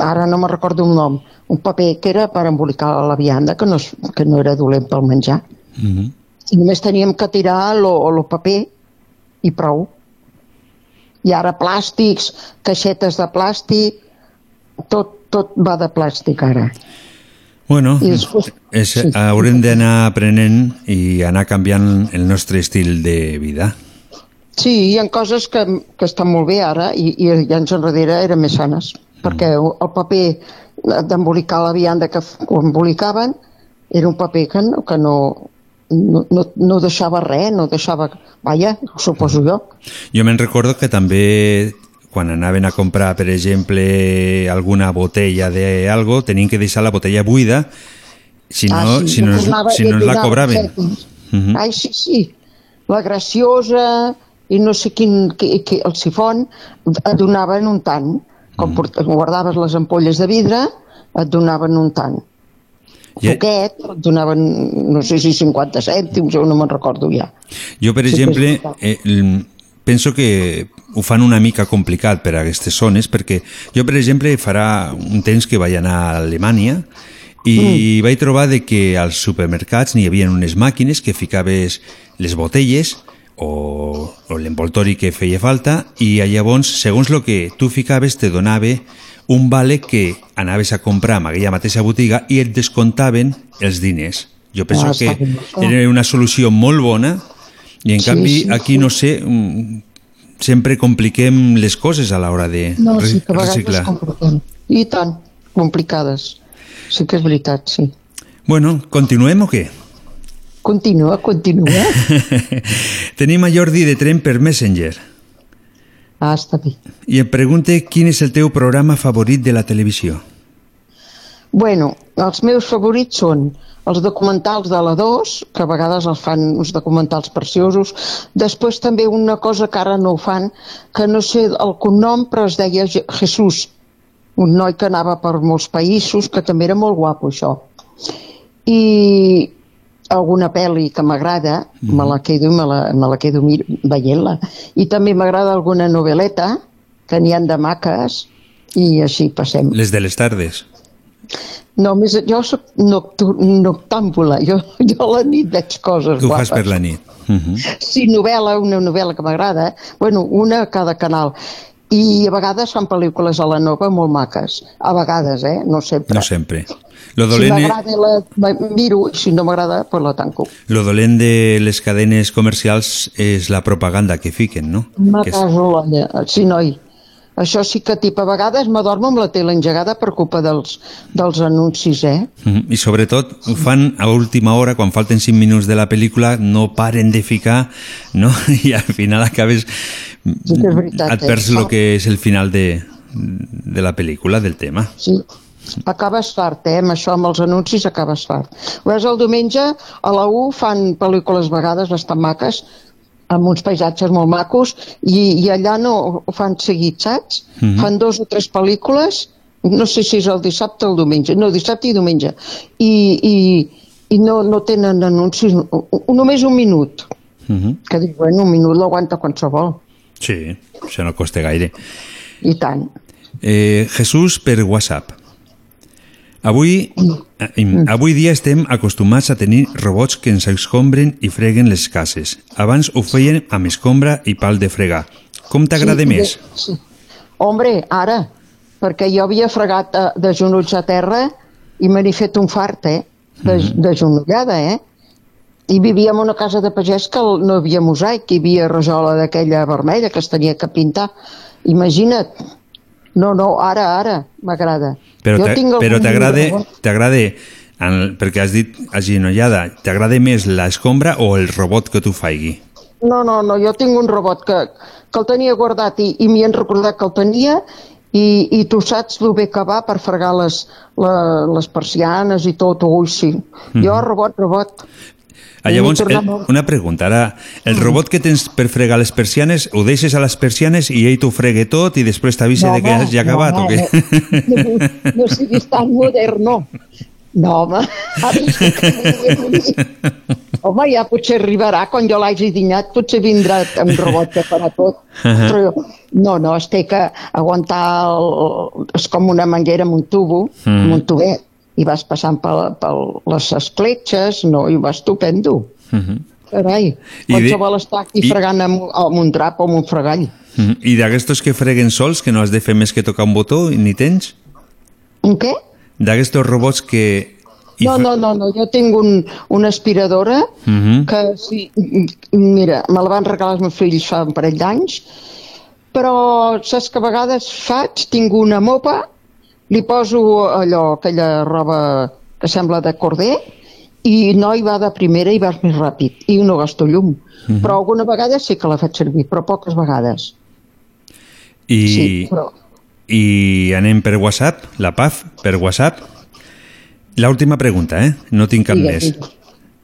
Ara no me recordo un nom. Un paper que era per embolicar la vianda, que no, que no era dolent pel menjar. Mm -hmm. I només teníem que tirar lo paper i prou. I ara plàstics, caixetes de plàstic, tot, tot va de plàstic ara. Bueno, després- és, sí. haurem d'anar aprenent i anar canviant el nostre estil de vida. Sí, hi ha coses que, que estan molt bé ara i, i anys enrere eren més sanes, perquè el paper d'embolicar la vianda que embolicaven era un paper que no, que no, no, no, no deixava res, no deixava... Vaja, suposo jo. Jo me'n recordo que també quan anaven a comprar, per exemple, alguna botella de algo, tenien que deixar la botella buida, si no, Ah, sí, si no, tornava si no es la cobraven. cèntims. Mhm. Ai, sí, sí. La graciosa i no sé quin, qui, qui, el sifon et donaven un tant. Com Mm. port- guardaves les ampolles de vidre, et donaven un tant. I- Poquet, et donaven, no sé si 50 cèntims, o no me'n recordo ja. Jo, per exemple, eh, penso que ho fan una mica complicat per a aquestes zones, perquè jo, per exemple, farà un temps que vaig anar a Alemanya i vaig trobar de que als supermercats n'hi havia unes màquines que ficaves les botelles o, o l'envoltori que feia falta i llavors, segons el que tu ficaves, te donava un vale que anaves a comprar en aquella mateixa botiga i et descontaven els diners. Jo penso Ah, que bé, això. era una solució molt bona i en Sí, canvi sí, aquí sí. no sé mm, sempre compliquem les coses a l'hora de No, sí que a reciclar. I tant, complicades. Sí que és veritat, sí. Bueno, continuem o què? Continua, continua. Tenim a Jordi de Tren per Messenger Ah, està bé. i em pregunta quin és el teu programa favorit de la televisió. Bueno, els meus favorits són els documentals de la 2, que a vegades els fan uns documentals preciosos. Després també una cosa que ara no ho fan, que no sé el cognom, però es deia Je- Jesús, un noi que anava per molts països, que també era molt guapo, això. i alguna pel·li que m'agrada, me la quedo, me la, me la quedo veient-la. I també m'agrada alguna novel·leta, que n'hi han de maques, i així passem. Les de les tardes. No, més, jo soc noctàmbula, jo, jo a la nit veig coses Tu ho fas guapes. per la nit. Mhm. Sí, novel·la, una novel·la que m'agrada, bueno, una a cada canal. I a vegades fan pel·lícules a la nova molt maques. A vegades, eh? No sempre. No sempre. Lo Si dolent, m'agrada la miro, si no m'agrada, pues la tanco. lo dolent de les cadenes comercials és la propaganda que fiquen, no? Me Que és- caso l'olla. Sí, noi. Això sí que, tip, a vegades m'adormo amb la tele engegada per culpa dels, dels anuncis, eh? Mhm. I sobretot ho fan a última hora, quan falten 5 minuts de la pel·lícula, no paren de ficar, no? I al final acabes... Sí que és veritat, et eh? perds el que és el final de, de la pel·lícula, del tema. Sí. Acabes fart, eh? Amb això, amb els anuncis, acabes fart. Veus, el diumenge a la U fan pel·lícules vegades bastant maques, amb uns paisatges molt macos, i, i allà no ho fan seguit, saps? Mhm. Fan dos o tres pel·lícules, no sé si és el dissabte o el diumenge, no, dissabte i diumenge, i, i, i no, no tenen anuncis, només un minut, Mhm. que dic, bueno, un minut l'aguanta qualsevol, Sí, això no costa gaire. i tant. Eh, Jesús per WhatsApp. Avui, eh, avui dia estem acostumats a tenir robots que ens escombren i freguen les cases. Abans ho feien amb escombra i pal de fregar. Com t'agrada Sí, més? de- Sí. Hombre, ara, perquè jo havia fregat eh, de genolls a terra i me n'he fet un fart, eh? De, Mhm. de genollada, eh? I vivíem en una casa de pagès que no havia mosaic, hi havia rajola d'aquella vermella que es tenia que pintar. Imagina't. No, no, ara, ara, m'agrada. Però t'agrada, en- perquè has dit agenollada, t'agrada més l'escombra o el robot que tu faigui? No, no, no, jo tinc un robot que, que el tenia guardat i, i m'hi han recordat que el tenia i, i tu saps el bé que va per fregar les, la, les persianes i tot, ui, sí. Jo, Mhm. robot, robot. Ah, llavors, el, una pregunta. Ara, el robot que tens per fregar les persianes, ho deixes a les persianes i ell t'ho fregue tot i després t'avisa No, de que ja acabat no, o què? No, no siguis tan moderno. No, home. Home, ja potser arribarà, quan jo l'hagi dinat, potser vindrà un robot que farà tot. Ahà. Però no, no, es té que aguantar, el, és com una manguera amb un tubo, Mm. amb un tubet, i vas passant per, per les escletxes, no, i va estupendo. Mhm. Carai, I de- qualsevol està aquí i- fregant amb, amb un drap o amb un fregall. Mhm. I d'aquestos que freguen sols, que no has de fer més que tocar un botó, ni tens? Un què? D'aquestos robots que... No, no, no, no, jo tinc un, una aspiradora Mhm. que sí, mira, me la van regalar els meus fills fa un parell d'anys, però saps que a vegades faig, tinc una mopa, li poso allò, aquella roba que sembla de corder, i no hi va de primera i vas més ràpid, i no gasto llum. Mhm. Però alguna vegada sí que la faig servir, però poques vegades. I, Sí, però- I anem per WhatsApp, la PAF, per WhatsApp. La última pregunta, eh? No tinc cap Digues, més. digues.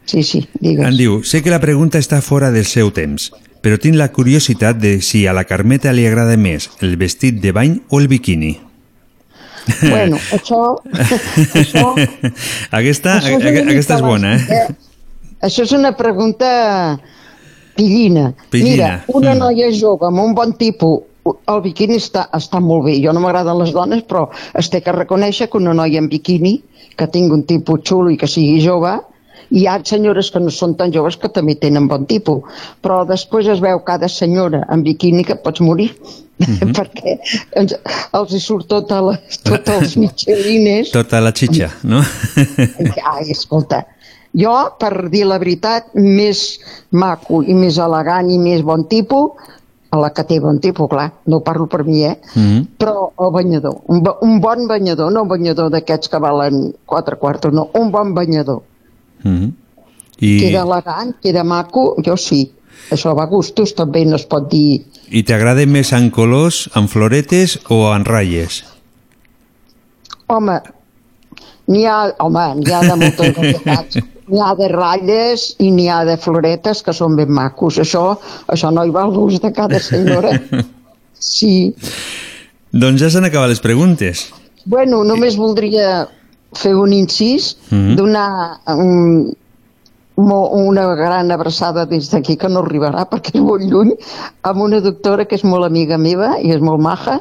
Sí, sí, digues. Em diu, sé que la pregunta està fora del seu temps, però tinc la curiositat de si a la Carmeta li agrada més el vestit de bany o el biquini. Bueno, això... això aquesta, Això és aquesta és bona, bàsic, eh? Això és una pregunta pillina. Pillina, Mira, una mm. noia jove amb un bon tipus, el biquini està, està molt bé. Jo no m'agraden les dones, però es té que reconèixer que una noia en biquini, que tingui un tipus xulo i que sigui jove, hi ha senyores que no són tan joves que també tenen bon tipus, però després es veu cada senyora en biquini que pots morir, Mhm. perquè ens, els hi surt tota les, tots els michelines Tota la xitxa, no? Ai, escolta, jo, per dir la veritat, més maco i més elegant i més bon tipus, a la que té bon tipus, clar, no parlo per mi, eh? Mhm. Però el banyador, un, un bon banyador, no un banyador d'aquests que valen quatre quartos, no, un bon banyador. Mhm. I, Queda elegant, queda maco, jo sí. Això va a gustos, també no es pot dir... I t'agrada més en colors, en floretes o en ratlles? Home, n'hi ha, home, n'hi ha de moltes varietats. N'hi ha de ratlles i n'hi ha de floretes que són ben macos. Això, això no hi va al gust de cada senyora. Sí. Doncs ja s'han acabat les preguntes. Bueno, només voldria fer un incís, Mhm. donar un, mo- una gran abraçada des d'aquí, que no arribarà perquè és molt lluny, amb una doctora que és molt amiga meva i és molt maja,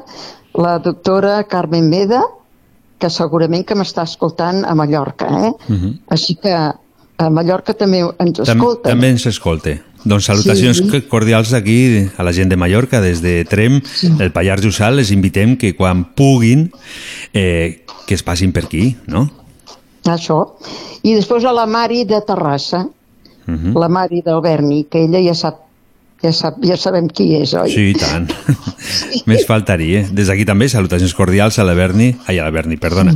la doctora Carmen Meda, que segurament que m'està escoltant a Mallorca, eh? Mhm. Així que a Mallorca també ens Tam escolten. també ens escolte. Doncs salutacions Sí. sí. cordials aquí a la gent de Mallorca, des de Trem, el Pallars Jussal, les invitem que quan puguin eh, que es passin per aquí, no? Això. I després a la Mari de Terrassa, Uh -huh. la Mari del Berni, que ella ja sap, ja sap, ja sabem qui és, oi? Sí, i tant. Més faltaria. Des d'aquí també salutacions cordials a la Berni, ai, a la Berni, perdona,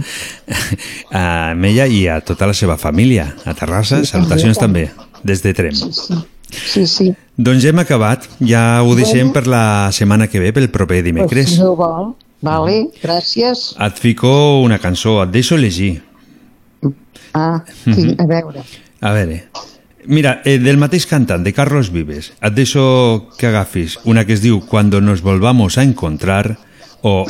a ella i a tota la seva família. A Terrassa, Sí, salutacions també. també, des de Trem. Sí, sí. Doncs ja hem acabat. Ja ho deixem Bueno. per la setmana que ve, pel proper Pues, dimecres. si no vol. Vale, gràcies. Et fico una cançó, et deixo llegir. Ah, sí, a veure. A veure, mira, eh, del mateix cantant, de Carlos Vives, et deixo que agafis una que es diu Cuando nos volvamos a encontrar o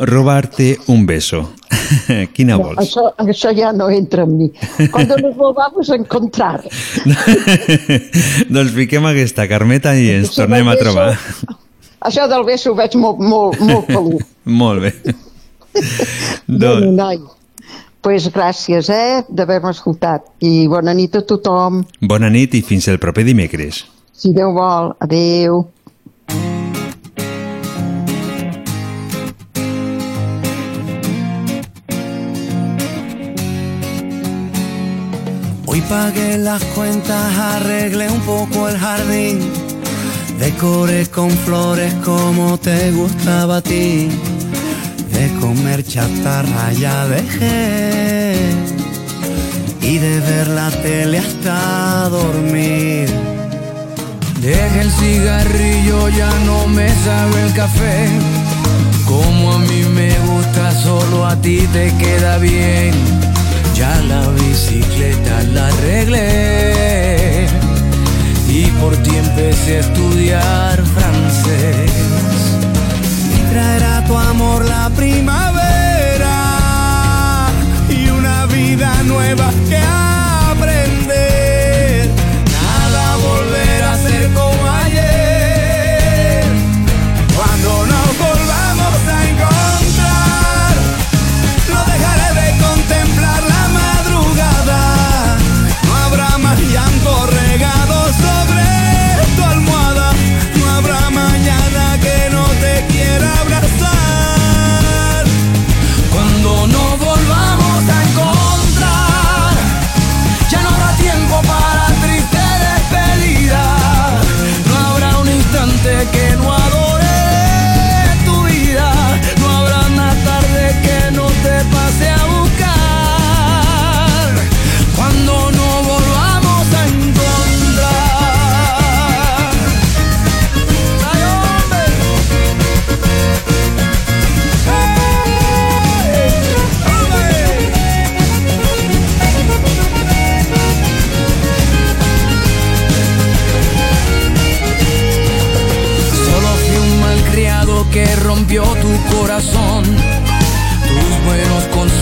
Robarte un beso. Quina No, vols? això, això ja no entra en mi. Cuando nos volvamos a encontrar. doncs fiquem aquesta, Carmeta, i ens Això tornem a del beso- trobar. Això del beso ho veig molt, molt, molt pelut. Molt bé. Bueno, doncs, noi, pues gràcies, eh, d'haver-me escoltat. I bona nit a tothom. bona nit i fins el proper dimecres. Si Déu vol, adeu. Hoy pagué las cuentas, arreglé un poco el jardín, decoré con flores como te gustaba a ti, de comer chatarra ya dejé y de ver la tele hasta dormir. Deja el cigarrillo, ya no me sabe el café. Como a mí me gusta, solo a ti te queda bien. Ya la bicicleta la arreglé. Y por ti empecé a estudiar francés. Tu amor la primavera y una vida nueva que aprender. Nada volverá a ser como ayer. Cuando nos volvamos a encontrar, no dejaré de contemplar la madrugada. No habrá más llanto regado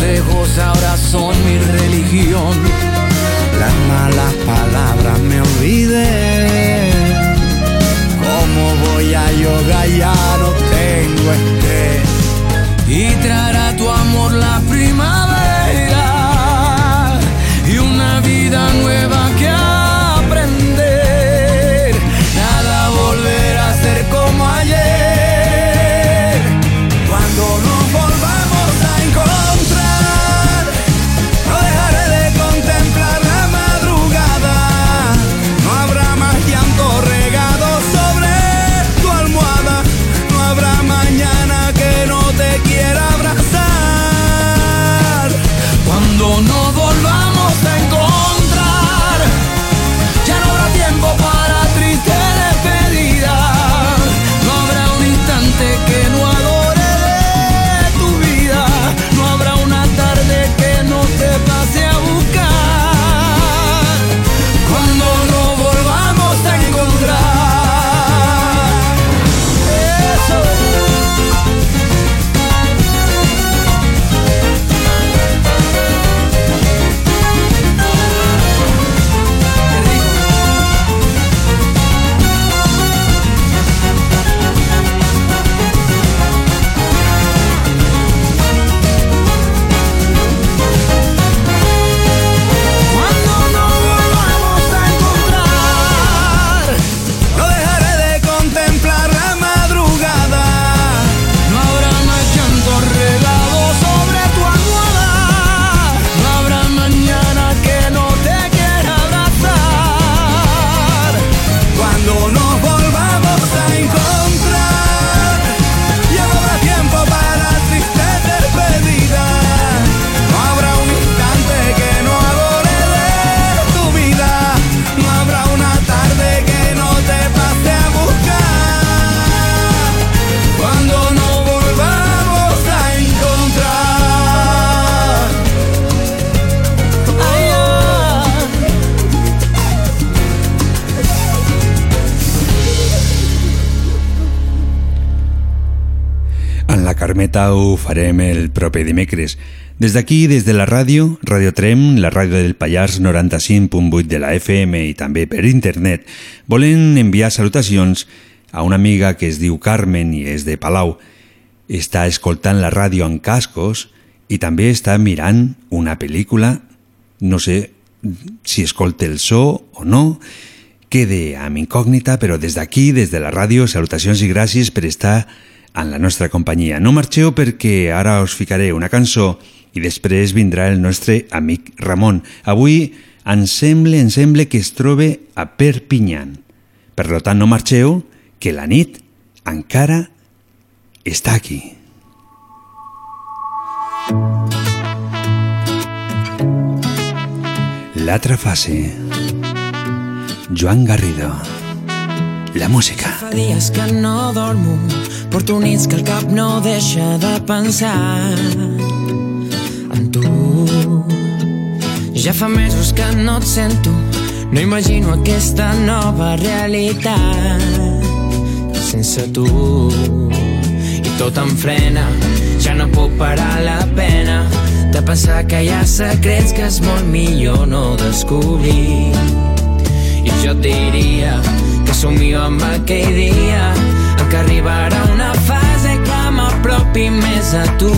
consejos ahora son mi religión. Las malas palabras me olvidé. ¿Cómo voy a yoga? Ya no tengo estrés. Y traerá tu amor la Carmeta ho farem el proper dimecres. Des d'aquí, des de la ràdio, Radio Trem, la ràdio del Pallars 95.8 de la FM i també per internet, volen enviar salutacions a una amiga que es diu Carmen i és de Palau. Està escoltant la ràdio en cascos i també està mirant una pel·lícula, no sé si escolta el so o no, quede amb incògnita, però des d'aquí, des de la ràdio, salutacions i gràcies per estar en la nostra companyia. No marxeu perquè ara us ficaré una cançó i després vindrà el nostre amic Ramon. Avui ens sembla, ens sembla que es troba a Perpinyan. Per tant, no marxeu, que la nit encara està aquí. L'altra fase. Joan Garrido. La música. Fa dies que no dormo, porto nits que el cap no deixa de pensar en tu. Ja fa mesos que no et sento, no imagino aquesta nova realitat sense tu. I tot em frena, ja no puc parar la pena de pensar que hi ha secrets que és molt millor no descobrir. I jo et diria que somio amb aquell dia en què arribarà una fase que m'apropi més a tu.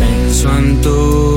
Penso en tu.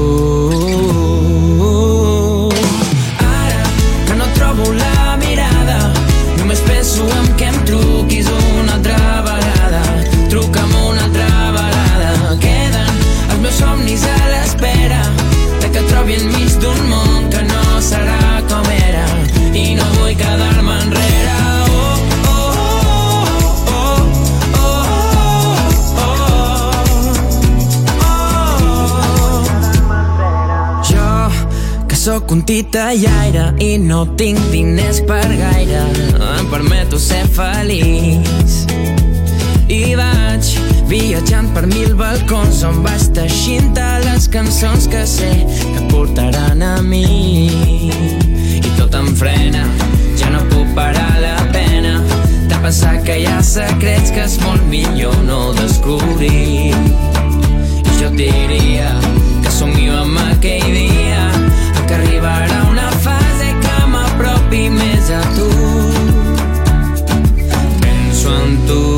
Un titellaire i no tinc diners per gaire, em permeto ser feliç. I vaig viatjant per mil balcons on vaig teixint les cançons que sé que portaran a mi. I tot em frena, ja no puc parar la pena de pensar que hi ha secrets que és molt millor no descobrir. I jo diria que somio Penso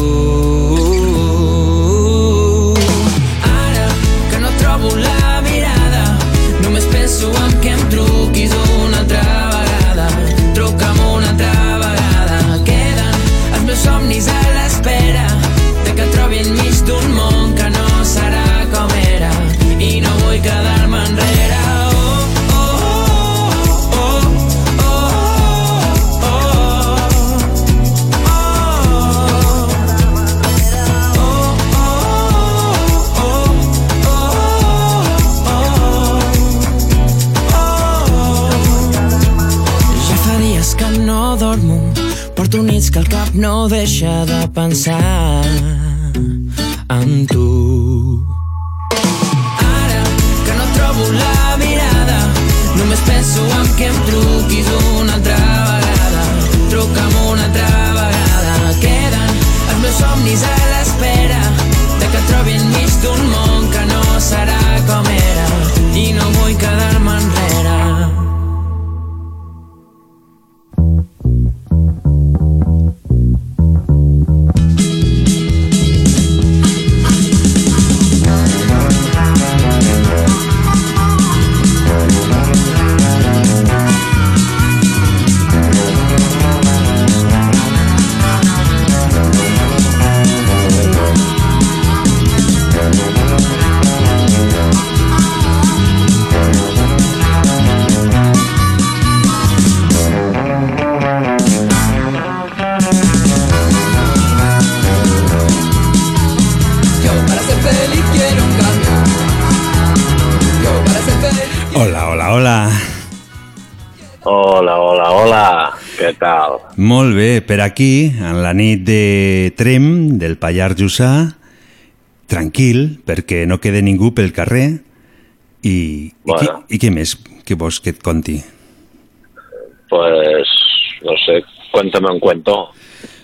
no deixa de pensar en tu. Per aquí, en la nit de Trem, del Pallars Jussà, tranquil, perquè no quede ningú pel carrer, i, i, Bueno. què, i què més que vols que et conti? Pues, no sé, cuéntame un cuento.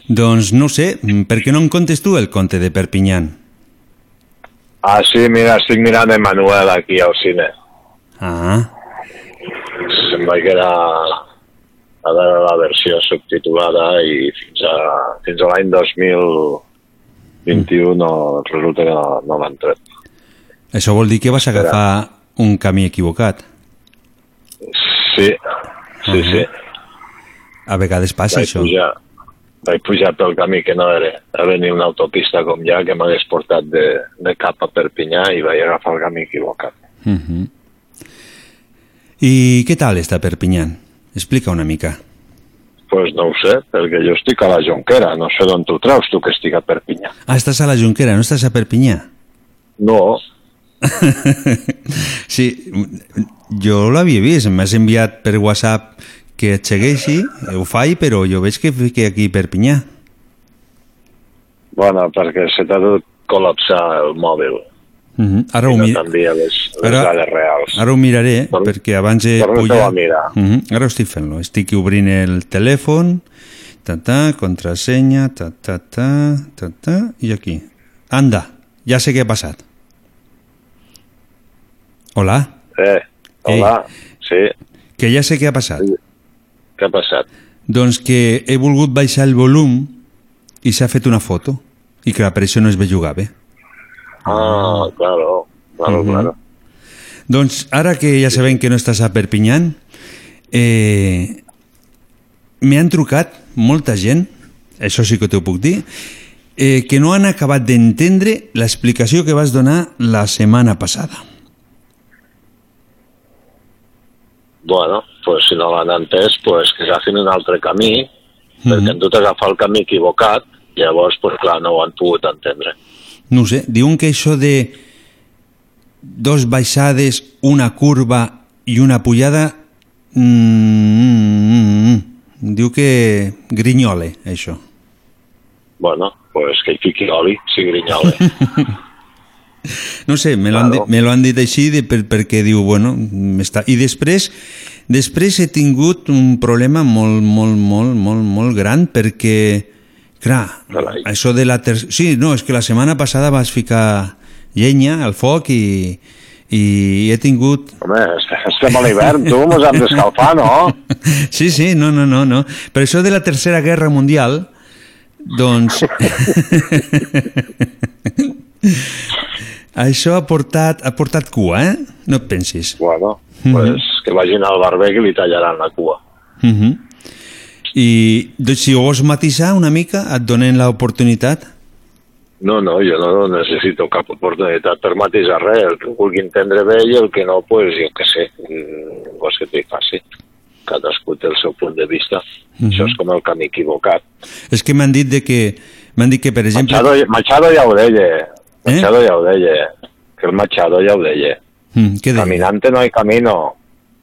Doncs no sé, per què no em contes tu el conte de Perpinyán? Ah, sí, mira, estic mirant Emanuel aquí al cine. Ah, Se'm va quedar a veure la versió subtitulada i fins a, fins a l'any 2021 no, resulta que no, no l'han tret. això vol dir que vas agafar un camí equivocat. Sí, sí, Ah. sí. A vegades passa vaig això. Pujar, vaig pujar pel camí que no era, era ni una autopista com ja, que m'hagués portat de, de cap a Perpinyà i vaig agafar el camí equivocat. Mhm. I què tal està Perpinyán? Explica una mica. pues no ho sé, perquè jo estic a la Jonquera, no sé d'on tu treus, tu que estic a Perpinyà. Ah, estàs a la Junquera, no estàs a Perpinyà? No, Sí, jo l'havia vist, m'has enviat per WhatsApp que et segueixi, ho faig, però jo veig que fique aquí a Perpinyà. bueno, perquè se t'ha dut col·lapsar el mòbil Mhm. Ara, ho no mi... les, les Ara- reals. Ara ho miraré, perquè abans he torna-t'ho pujat... mirar. Mhm, Ara ho estic fent-lo. Estic obrint el telèfon, ta, ta, contrasenya, ta, ta, ta, ta, ta, i aquí. Anda, ja sé què ha passat. Hola, Eh, hola, sí, que ja sé què ha passat. què ha passat? Doncs que he volgut baixar el volum i s'ha fet una foto. I clar, per això no es bellugava. Ah, claro, claro, Mhm. claro. Doncs ara que ja sabem que no estàs a Perpinyán, eh, m'hi han trucat molta gent, això sí que t'ho puc dir, eh, que no han acabat d'entendre l'explicació que vas donar la setmana passada. Bueno, pues si no l'han entès, pues que agafin un altre camí, perquè han dut a agafar el camí equivocat, llavors, pues clar, no ho han pogut entendre. No sé, diuen que això de dos baixades, una curva i una pujada, mm, diu que grinyole, això. Bueno, pues que hi fiqui oli, si grinyole. No sé, me lo, me lo han dit així de, per, perquè diu, bueno, està... I després, després he tingut un problema molt, molt, molt, molt, molt gran perquè, clar, això de la tercera... Sí, no, és que la setmana passada vas ficar llenya al foc i, i he tingut... Home, est- estem a l'hivern, tu, mos hem d'escalfar, no? Sí, sí, no, no, no, no. Per això de la Tercera Guerra Mundial, doncs... això ha portat, ha portat cua, eh? No et pensis. Bueno, Mhm. pues que vagin al barber que li tallaran la cua. Uh -huh. I doncs, si ho vols matisar una mica, et donen l'oportunitat? No, no, jo no necessito cap oportunitat per matisar res. El que vulgui entendre bé i el que no, pues, jo què sé, vols que t'hi faci. Cadascú té el seu punt de vista. Mhm. Això és com el camí equivocat. És que m'han dit de que... M'han dit que, per exemple... Machado, Machado ja ho deia. Machado ja ho deia. Que el Machado ja ho deia. Mm, què deia? Caminante no hay camino.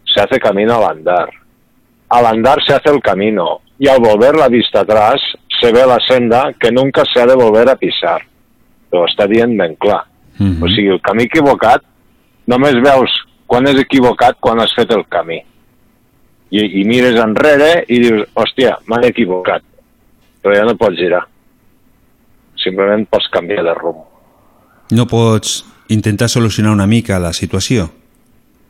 Se hace camino al andar. Al andar se hace el camino. Y al volver la vista atrás se ve la senda que nunca se ha de volver a pisar. Ho està dient ben clar. Mhm. O sigui, el camí equivocat només veus quan és equivocat quan has fet el camí. I, i mires enrere i dius, hòstia, m'he equivocat. Però ja no pots girar. Simplement pots canviar de rumb. No pots intentar solucionar una mica la situació?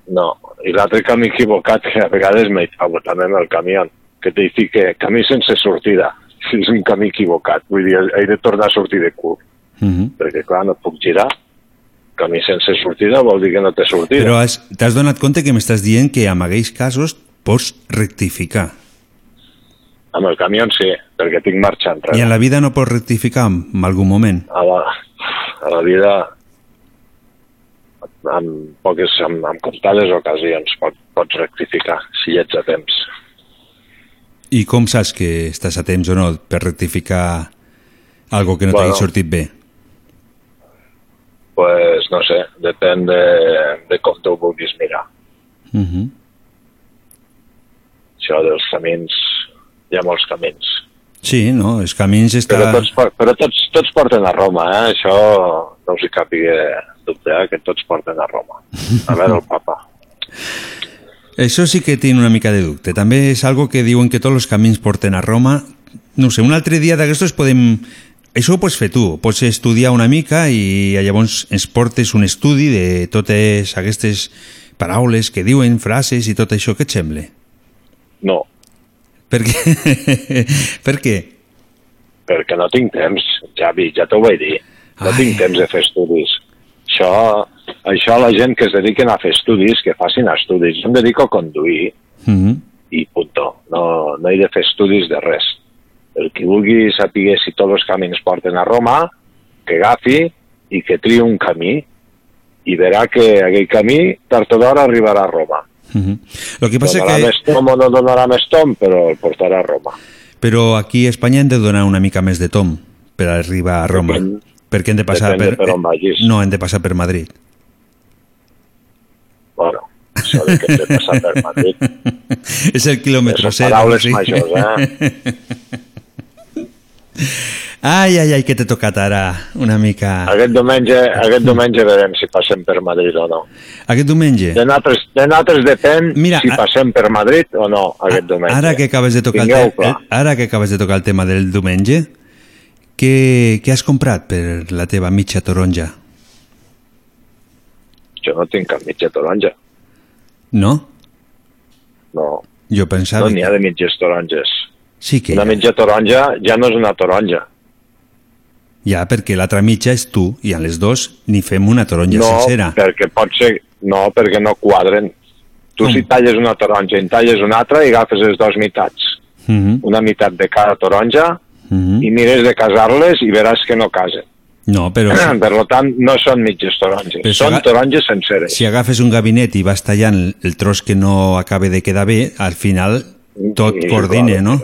No, i l'altre camí equivocat que a vegades m'hi fa també amb el camió, que t'hi fica camí sense sortida. És un camí equivocat, vull dir, he de tornar a sortir de cul, Uh -huh. perquè clar, no puc girar. Camí sense sortida vol dir que no té sortida. Però has- t'has donat compte que m'estàs dient que en aquells casos pots rectificar. Amb el camió sí, perquè tinc marxa enrere. I en la vida no pots rectificar en algun moment. a la, a la vida amb poques, amb, amb comptades ocasions pot, pots rectificar si hi ets a temps. I com saps que estàs a temps o no per rectificar algo que no Bueno. t'hagi sortit bé? Pues no sé, depèn de, de com t'ho vulguis mirar. Uh -huh. Això dels camins, hi ha molts camins. Sí, no, els camins està... Però, tots, però tots, tots porten a Roma, eh? Això no us hi càpiga dubte, eh? Que tots porten a Roma. A veure el papa. Això sí que tinc una mica de dubte. També és algo que diuen que tots els camins porten a Roma. no sé, un altre dia d'aquestos podem... Això ho pots fer tu, pots estudiar una mica i llavors ens portes un estudi de totes aquestes paraules que diuen, frases i tot això, què et sembla? No, Per què? per què? perquè no tinc temps, Javi, ja t'ho vaig dir. No tinc temps de fer estudis. Això, això la gent que es dediquen a fer estudis, que facin estudis. Jo em dedico a conduir Mm -hmm. i punto. No, no he de fer estudis de res. El que vulgui saber si tots els camins porten a Roma, que agafi i que triï un camí i verà que aquell camí tard o d'hora arribarà a Roma. El que passa donarà que... més tom o no donarà més tom, però el portarà a Roma. Però aquí a Espanya hem de donar una mica més de tom per arribar a Roma. Depèn- perquè hem de passar depèn de per... per on vagis. No, hem de passar per Madrid. Bueno, això de que hem de passar per Madrid. És el quilòmetre zero. paraules majors, eh? Ai, ai, ai, que t'he tocat ara una mica... Aquest diumenge, aquest diumenge verem si passem per Madrid o no. Aquest diumenge? De nosaltres, de nosaltres depèn Mira, si passem per Madrid o no aquest diumenge. Ara que acabes de tocar el clar. ara que acabes de tocar el tema del diumenge, què, què has comprat per la teva mitja taronja? Jo no tinc cap mitja taronja. No? No, Jo pensava... no n'hi ha de mitges taronges. Sí que Una mitja taronja ja no és una taronja. Ja, perquè l'altra mitja és tu, i a les dos ni fem una taronja no, sencera. perquè pot ser... No, perquè no quadren. Tu si talles una taronja i en talles una altra i agafes les dues meitats. Mhm, Una meitat de cada taronja mhm. i mires de casar-les i veràs que no casen. No, però Per tant, no són mitges taronges, Però són aga- taronges senceres. si agafes un gabinet i vas tallant el tros que no acabe de quedar bé, al final tot Sí, coordina, no?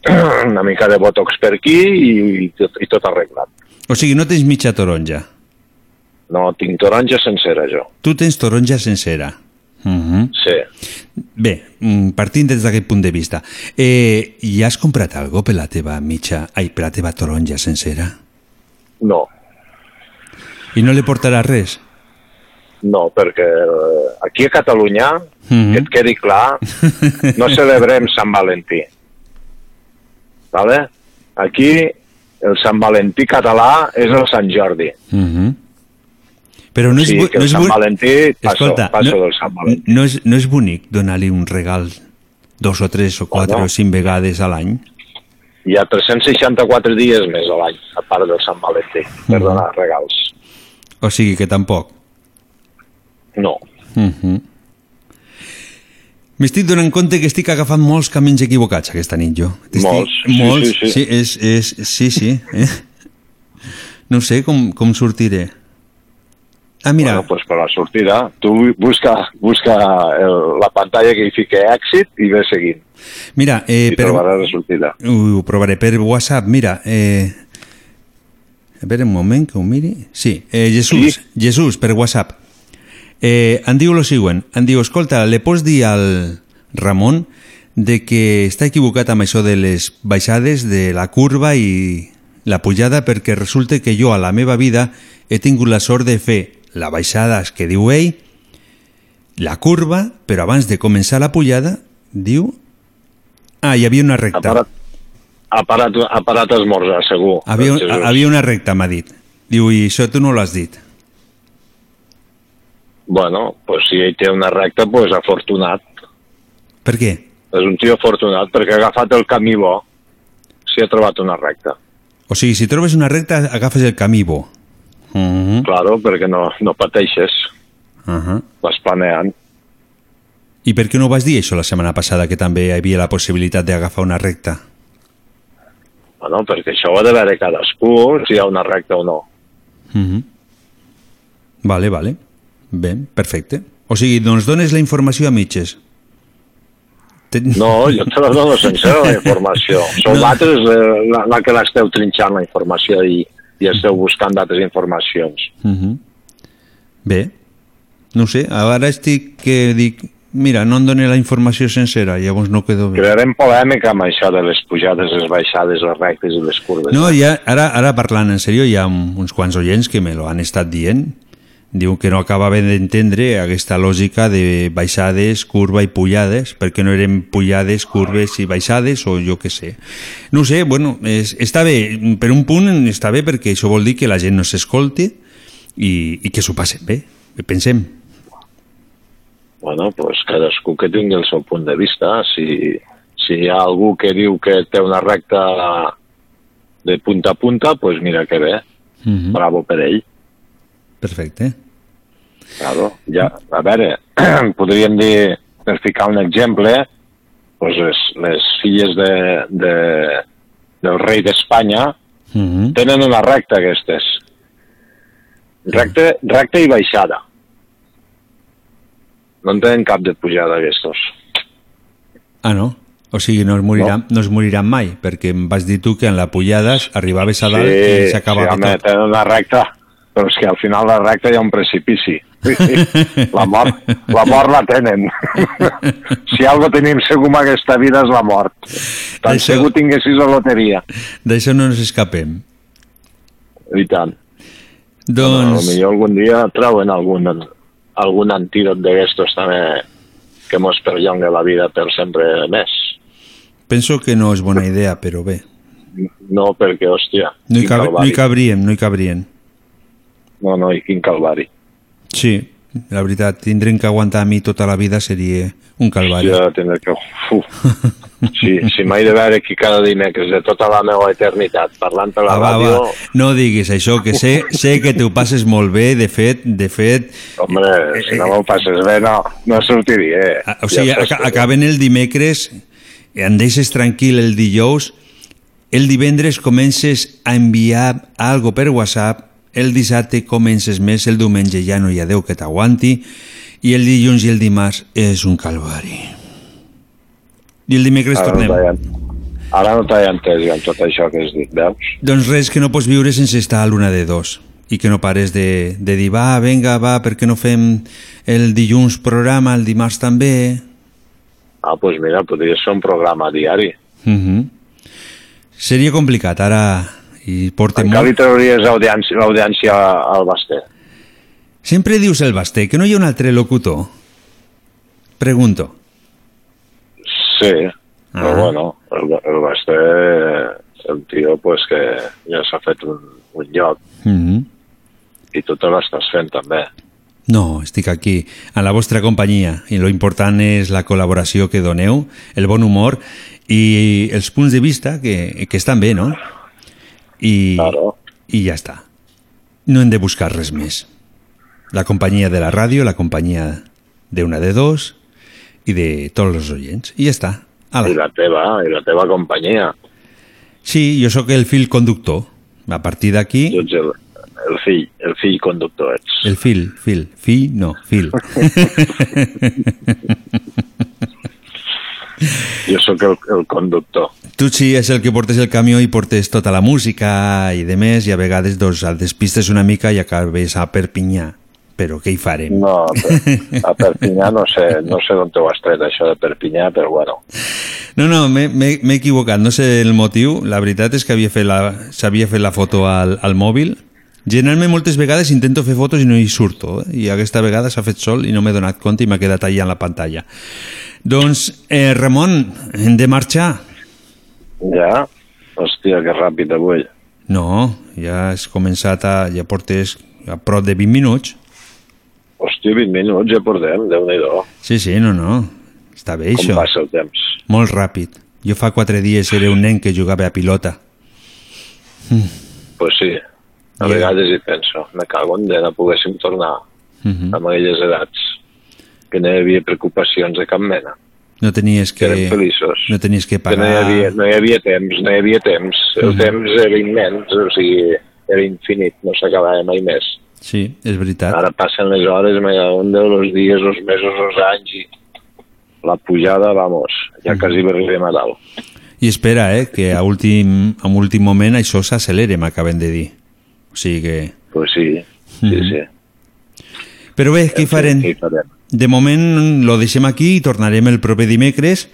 Una mica de botox per aquí i, i, tot, i tot arreglat. O sigui, no tens mitja taronja. No, tinc taronja sencera, jo. Tu tens taronja sencera. Mhm. Sí. Bé, mm, partint des d'aquest punt de vista, eh, i has comprat algo per la teva mitja, ai, per la teva taronja sencera? No, I no li portaràs res? no, perquè eh, aquí a Catalunya, Mhm. que et quedi clar, no celebrem Sant Valentí. Vale? Aquí el Sant Valentí català és el Sant Jordi. Mhm. Però no és, Sí, no és Sant Valentí, passo, Escolta, passo no, del Sant Valentí. no, és, no és bonic donar-li un regal dos o tres o quatre Bueno. o cinc vegades a l'any? Hi ha 364 dies més a l'any, a part del Sant Valentí, per Mhm. donar regals. O sigui que tampoc. No. Mhm. M'estic donant compte que estic agafant molts camins equivocats aquesta nit, jo. T'estic- Molts, sí, molts, sí, sí. és, és, sí, sí. Eh? No sé com, com sortiré. Ah, mira, Bueno, pues per la sortida, tu busca, busca el, la pantalla que hi fica èxit i ve seguint. mira, eh, I per, trobaràs la sortida. ho, ho provaré per WhatsApp. Mira, eh, a veure un moment que ho miri. Sí, eh, Jesús, Jesús, per WhatsApp. Eh, em diu lo següent, em diu, escolta, le pots dir al Ramon de que està equivocat amb això de les baixades de la curva i la pujada perquè resulta que jo a la meva vida he tingut la sort de fer la baixada que diu ell, la curva, però abans de començar la pujada, diu... Ah, hi havia una recta. Ha parat, ha parat, ha parat esmorzar, segur. Havia, Jesús. havia una recta, m'ha dit. Diu, i això tu no l'has dit. Bueno, pues si ell té una recta, pues afortunat. Per què? És un tio afortunat perquè ha agafat el camí bo si ha trobat una recta. O sigui, si trobes una recta, agafes el camí bo. Uh -huh. Claro, perquè no, no pateixes, Uh -huh. vas planeant. I per què no vas dir això la setmana passada, que també hi havia la possibilitat d'agafar una recta? Bueno, perquè això ho ha de veure cadascú, si hi ha una recta o no. Uh -huh. Vale, vale. Bé, perfecte. O sigui, doncs dones la informació a mitges. No, jo te la dono sencera, la informació. Sou no. vosaltres eh, la, la que l'esteu trinxant, la informació, i, i esteu buscant d'altres informacions. Uh -huh. Bé, no sé, ara estic que dic, mira, no em dóna la informació sencera, llavors no quedo bé. Crearem polèmica amb això de les pujades, les baixades, les rectes i les curves. No, ja, ara, ara parlant en sèrio, hi ha un- uns quants oients que me lo han estat dient diu que no acabava d'entendre aquesta lògica de baixades, curva i pujades, perquè no eren pujades, curves i baixades, o jo que sé. No sé, bueno, és, està bé, per un punt està bé perquè això vol dir que la gent no s'escolti i, i que s'ho passen bé, pensem. Bueno, pues cadascú que tingui el seu punt de vista. Si, si hi ha algú que diu que té una recta de punta a punta, pues mira que bé. Mm -hmm. Bravo per ell. Perfecte. Claro, ja, a veure, podríem dir, per ficar un exemple, pues les, les filles de, de, del rei d'Espanya Mm -hmm. tenen una recta aquestes. Recta, recta i baixada. No en tenen cap de pujada aquestos. Ah, no? O sigui, no es, moriran, no. no es moriran mai, perquè em vas dir tu que en la pujada arribaves a dalt i s'acabava sí, home, tot. tenen una recta, però és que al final de la recta hi ha un precipici. La mort, la mort la tenen. si algo tenim segur en aquesta vida és la mort. Tant Això- segur tinguessis la loteria. D'això no ens escapem. I tant. Doncs... Millor algun dia trauen algun, algun antídot d'aquestos també que mos perllongue la vida per sempre més. Penso que no és bona idea, però bé. No, perquè, hòstia, No hi, cab no hi cabríem, no hi cabrien. No, no, i quin calvari. Sí, la veritat, tindrem que aguantar a mi tota la vida seria un calvari. Ja tindré que... Uf. Si, si m'he de veure aquí cada dimecres de tota la meva eternitat parlant a la Ah, ràdio, va, no diguis això, que sé, sé que t'ho passes molt bé, de fet, de fet... hombre, si no m'ho passes bé, no, no sortiria. O sigui, Ja aca acaben el dimecres, em deixes tranquil el dijous, el divendres comences a enviar algo per WhatsApp, el dissabte comences més, el diumenge ja no hi ha Déu que t'aguanti, i el dilluns i el dimarts és un calvari. I el dimecres Ara no tornem. t'he- Ara no t'he entès amb tot això que has dit, veus? Doncs res, que no pots viure sense estar a l'una de dos i que no pares de, de dir, va, venga, va, per què no fem el dilluns programa, el dimarts també? Ah, doncs pues mira, podria ser un programa diari. Uh Seria complicat, ara i portem Encara li molt... trauries audiència, l'audiència al Basté. Sempre dius el Basté, que no hi ha un altre locutor? Pregunto. Sí, però Ah. bueno, el, el Basté, el tio, pues que ja s'ha fet un, un lloc Mm i tu te l'estàs fent també. No, estic aquí, a la vostra companyia, i lo important és la col·laboració que doneu, el bon humor i els punts de vista que, que estan bé, no? I, claro. I ja està. No hem de buscar res més. La companyia de la ràdio, la companyia de una de dos i de tots els oients. I ja està. Ala. I la teva, i la teva companyia. Sí, jo sóc el fil conductor. A partir d'aquí... Tu ets el, el fill, el fill conductor ets. El fil, fil. Fill, no, fil. Jo sóc el, el conductor. Tu sí és el que portes el camió i portes tota la música i de més i a vegades doncs, el despistes una mica i acabes a Perpinyà. Però què hi farem? No, a Perpinyà no sé, no sé d'on t'ho has tret això de Perpinyà, però bueno. No, no, m'he equivocat, no sé el motiu. La veritat és que havia fet la, s'havia fet la foto al, al mòbil. Generalment moltes vegades intento fer fotos i no hi surto, eh? i aquesta vegada s'ha fet sol i no m'he donat compte i m'ha quedat allà en la pantalla. Doncs, eh, Ramon, hem de marxar. Ja? Hòstia, que ràpid avui. No, ja has començat a... ja portes a prop de 20 minuts. Hòstia, 20 minuts ja portem, déu nhi Sí, sí, no, no. Està bé, Com això. passa el temps. Molt ràpid. Jo fa quatre dies era un nen que jugava a pilota. Pues sí, a Ja. vegades hi penso, me cago en no poguéssim tornar Mhm. amb aquelles edats que no hi havia preocupacions de cap mena. No tenies que... Érem feliços. No tenies que Que no hi, pagar... havia, no hi havia temps, no hi havia temps. El Mhm. temps era immens, o sigui, era infinit, no s'acabava mai més. Sí, és veritat. Ara passen les hores, me cago en Déu, els dies, els mesos, els anys i la pujada, vamos, ja quasi arribem a dalt. I espera, eh, que a últim, a últim moment això s'accelera, m'acaben de dir. O sigui que... Pues sí, sí, Mhm. sí. Però bé, què hi farem? Què hi farem? De moment lo deixem aquí i tornarem el proper dimecres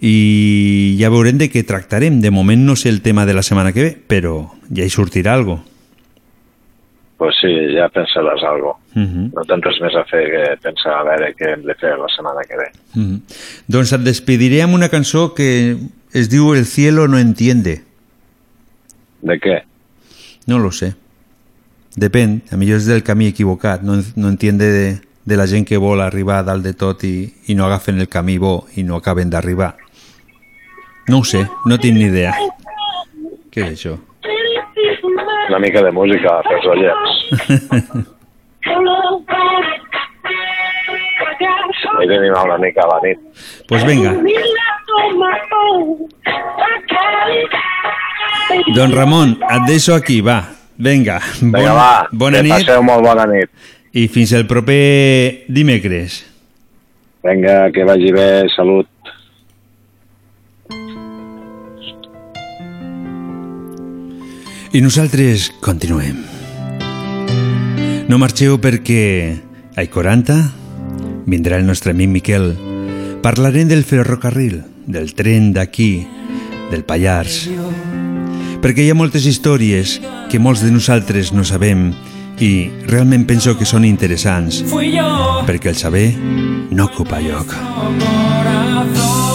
i ja veurem de què tractarem. De moment no sé el tema de la setmana que ve, però ja hi sortirà algo. pues sí, ja pensaràs algo. Mhm. No tens res més a fer que pensar a veure què hem de fer la setmana que ve. Mhm. Doncs et despediré amb una cançó que es diu El cielo no entiende. De què? No lo sé. Depèn, a millor és del camí equivocat, no, no entiende de, de la gent que vol arribar a dalt de tot i, i no agafen el camí bo i no acaben d'arribar. No ho sé, no tinc ni idea. Què és això? Una mica de música pels oients. He d'animar una mica a la nit. Pues venga. Don Ramon, et deixo aquí, va. Vinga, Vinga, va, bona que nit. passeu molt bona nit. I fins el proper dimecres. Vinga, que vagi bé, salut. I nosaltres continuem. No marxeu perquè a 40 vindrà el nostre amic Miquel. Parlarem del ferrocarril, del tren d'aquí, del Pallars. Perquè hi ha moltes històries que molts de nosaltres no sabem i realment penso que són interessants, perquè el saber no ocupa lloc. El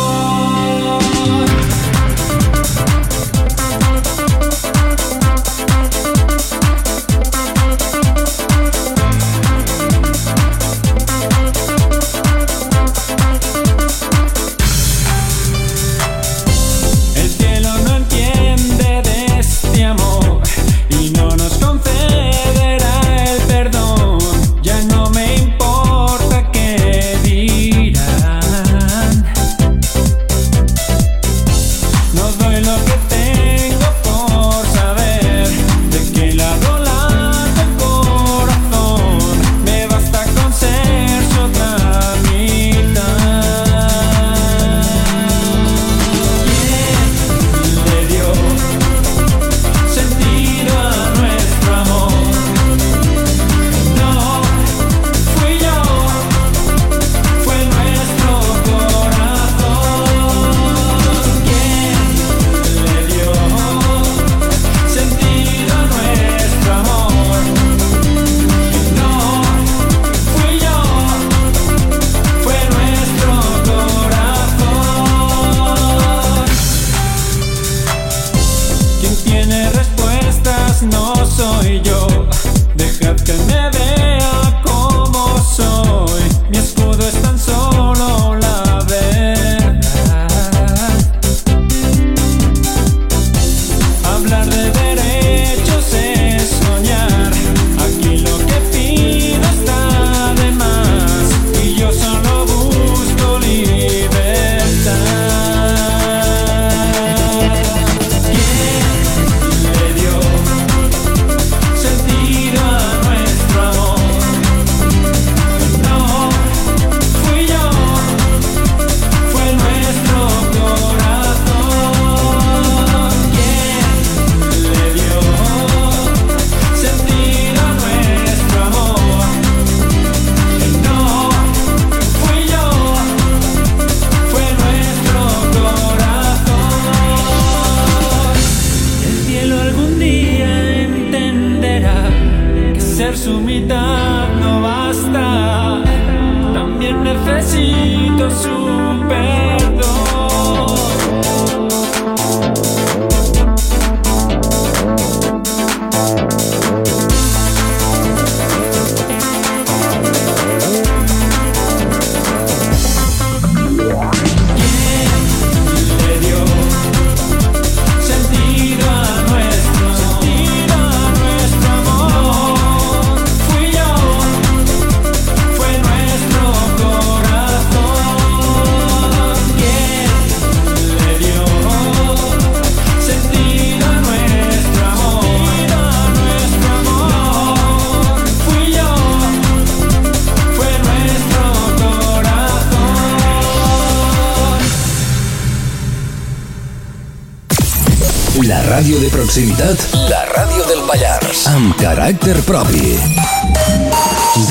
proximitat, la ràdio del Pallars, amb caràcter propi.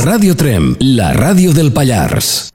Ràdio Trem, la ràdio del Pallars.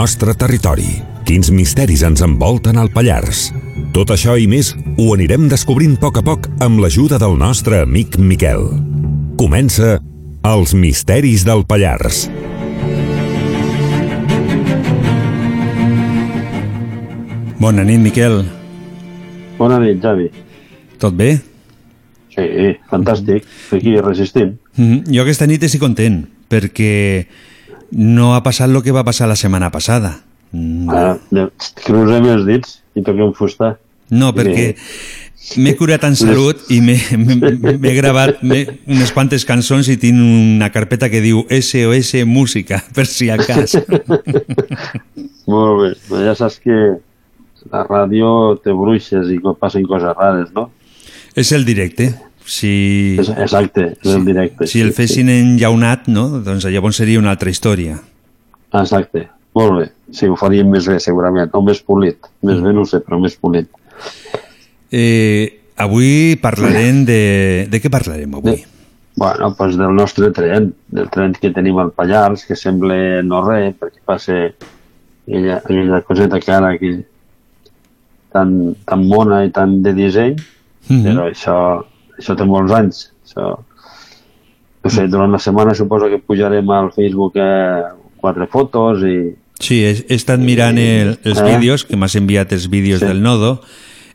Nostre territori? Quins misteris ens envolten al Pallars? Tot això i més ho anirem descobrint a poc a poc amb l'ajuda del nostre amic Miquel. Comença Els misteris del Pallars. Bona nit, Miquel. Bona nit, Javi. Tot bé? Sí, fantàstic. Aquí resistint. Mm, jo aquesta nit estic content, perquè no ha passat el que va passar la setmana passada. Mm, Ah, de- crucem els dits i toquem fusta. No, perquè m'he curat en salut i m'he gravat unes quantes cançons i tinc una carpeta que diu SOS Música, per si a cas. Molt bé. Però ja saps que la ràdio té bruixes i passen coses rares, no? És el directe. Si, exacte, és el directe. si el fessin enllaunat, no? doncs llavors seria una altra història. Exacte. Molt bé. Sí, ho faríem més bé, segurament. O més polit. Més bé no sé, però més polit. Eh, avui parlarem de... De què parlarem avui? Bueno, doncs del nostre tren, del tren que tenim al Pallars, que sembla no res, perquè passa aquella, aquella coseta que ara que tan, tan mona i tan de disseny, Mhm. però això, això té molts anys. Això, no sé, durant la setmana suposo que pujarem al Facebook eh, quatre fotos i... Sí, he, he estat mirant el, els Eh? vídeos, que m'has enviat els vídeos Sí. del nodo,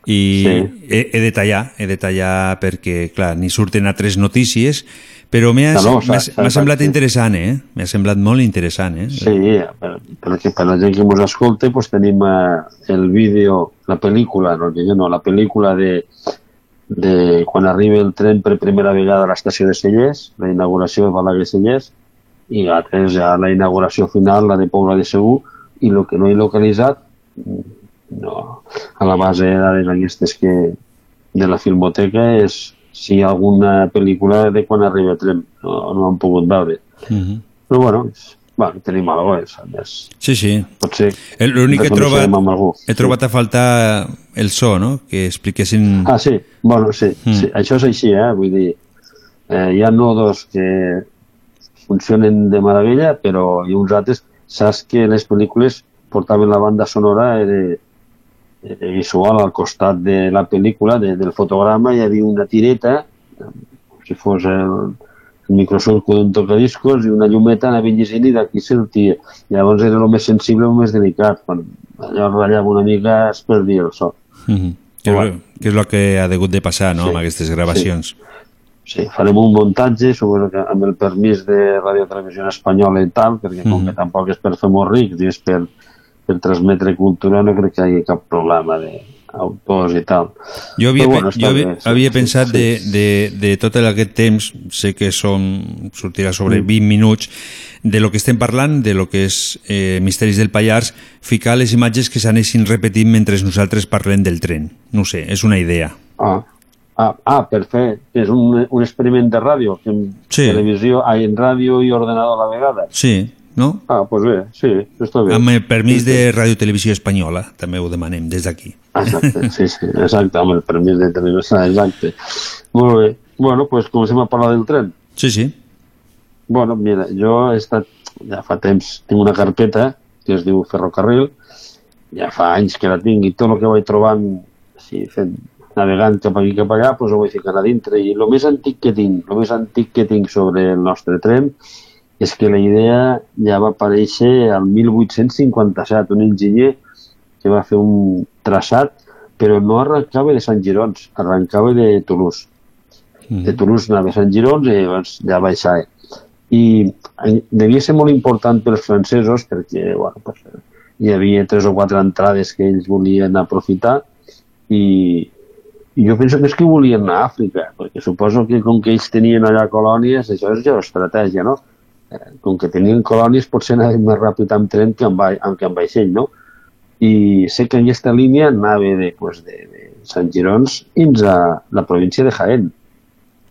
i Sí. he, he de tallar, he de tallar perquè, clar, ni surten altres notícies, però m'ha No, no, semblat sí. interessant, eh? M'ha semblat molt interessant, eh? Sí, per, perquè per la gent que ens escolta pues, tenim eh, el vídeo, la pel·lícula, no, el vídeo no, la pel·lícula de, de quan arriba el tren per primera vegada a l'estació de Cellers, la inauguració de Balaguer Cellers, i l'altre és ja la inauguració final, la de Pobla de Segur, i el que no he localitzat, no, a la base de dades aquestes que, de la filmoteca és si hi ha alguna pel·lícula de quan arriba el tren, no, no han pogut veure. Mhm. Però bueno, és, bueno tenim alguna cosa més. Sí, sí. Potser El- L'únic que he trobat, he trobat a faltar el so, no? Que expliquessin... Ah, sí, bueno, sí, Mm. sí. això és així, eh? Vull dir, eh, hi ha nodos que funcionen de meravella, però hi ha uns altres, saps que les pel·lícules portaven la banda sonora de visual al costat de la pel·lícula, de, del fotograma, hi havia una tireta, com si fos el, el microsurco d'un tocadiscos i una llumeta anava llegint i d'aquí sortia. Llavors era el més sensible, el més delicat. Quan allò ratllava una mica es perdia el so. Mhm. Que, és, lo- que és el que ha degut de passar, no?, Sí, amb aquestes gravacions. Sí, farem un muntatge, suposo que amb el permís de Radio Televisió Espanyola i tal, perquè com Mhm. que tampoc és per fer molt rics i és per, per transmetre cultura, no crec que hi hagi cap problema d'autors i tal. Jo havia, Però bueno, jo havia, bé, havia sí, pensat sí. de, de, de tot aquest temps, sé que són, sortirà sobre Mm. 20 minuts, de lo que estem parlant, de lo que és eh, Misteris del Pallars, ficar les imatges que s'anessin repetint mentre nosaltres parlem del tren. No sé, és una idea. Ah, ah, ah per fer, és un, un experiment de ràdio, que en Sí. televisió, ah, en ràdio i ordenador a la vegada. Sí, no? Ah, doncs pues bé, sí, està bé. Amb el permís de Ràdio Televisió Espanyola, també ho demanem des d'aquí. Exacte, sí, sí, exacte, amb el permís de televisió, exacte. Molt bé. Bueno, pues comencem a parlar del tren. Sí, sí. Bueno, mira, jo he estat, ja fa temps, tinc una carpeta que es diu Ferrocarril, ja fa anys que la tinc i tot el que vaig trobant, així, fent, navegant cap aquí cap allà, doncs ho vaig ficant a dintre. I el més antic que tinc, el més antic que tinc sobre el nostre tren és que la idea ja va aparèixer al 1857, un enginyer que va fer un traçat, però no arrencava de Sant Girons, arrencava de Toulouse. De Toulouse anava a Sant Girons i llavors ja baixava. I eh, devia ser molt important pels francesos perquè bueno, pues, hi havia tres o quatre entrades que ells volien aprofitar i, i jo penso que és que volien anar a Àfrica, perquè suposo que com que ells tenien allà colònies, això és geoestratègia, no? Eh, Com que tenien colònies potser anaven més ràpid amb tren que amb, amb, que amb vaixell, no? I sé que aquesta línia anava de, pues, de, de Sant Girons fins a la província de Jaén.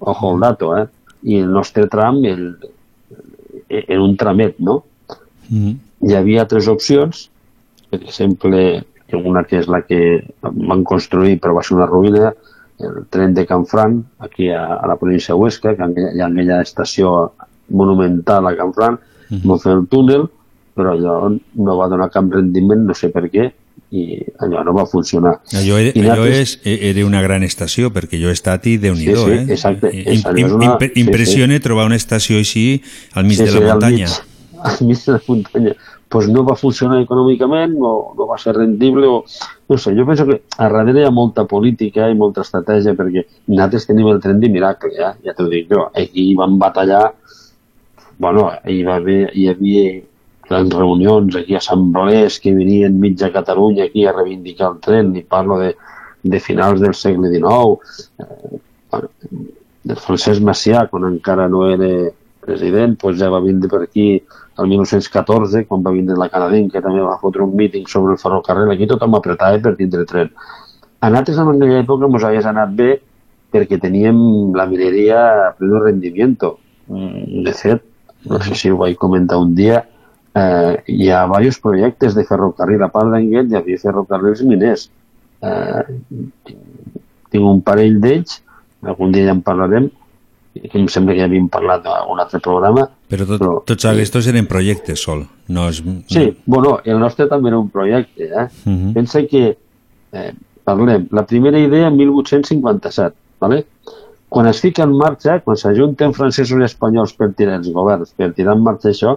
Ojo el dato, eh? I el nostre tram el, era un tramet, no? Mm. hi havia tres opcions, per exemple, una que és la que van construir però va ser una ruïna, el tren de Canfranc, aquí a, a la província de Huesca, que hi ha aquella estació monumental a Canfranc, mm -hmm. fer el túnel, però allò no va donar cap rendiment, no sé per què, i allò no va funcionar. Allò, era, allò és, era una gran estació, perquè jo he estat i déu nhi Sí, sí, eh? exacte. És im- una- impre- sí, Impressiona trobar una estació així al mig Sí, de sí, la al muntanya. mig, al mig de la muntanya. Pues no va funcionar econòmicament, o no va ser rendible, o... No sé, jo penso que a darrere hi ha molta política i molta estratègia, perquè nosaltres tenim el tren de miracle, ja, ja t'ho dic jo. Aquí van batallar, bueno, hi, va haver, hi havia grans reunions, aquí assemblees que venien mitja Catalunya aquí a reivindicar el tren, i parlo de, de finals del segle XIX, eh, bueno, del Francesc Macià, quan encara no era president, doncs ja va vindre per aquí el 1914, quan va vindre la canadenca, també va fotre un míting sobre el ferrocarril, aquí tothom apretava per tindre tren. A nosaltres en aquella època ens hagués anat bé perquè teníem la mineria a pleno rendimiento. Mm, De fet, no sé si ho vaig comentar un dia, eh, hi ha diversos projectes de ferrocarril. A part d'Anguet hi havia ferrocarrils miners. Eh, tinc un parell d'ells, algun dia ja en parlarem, que em sembla que ja havíem parlat d'un altre programa. Però, tot, però tots aquests eren projectes sol. No és, Sí, bueno, el nostre també era un projecte. Eh? Uh -huh. Pensa que, eh, parlem, la primera idea en 1857, ¿vale? Quan es fica en marxa, quan s'ajunten francesos i espanyols per tirar els governs, per tirar en marxa això,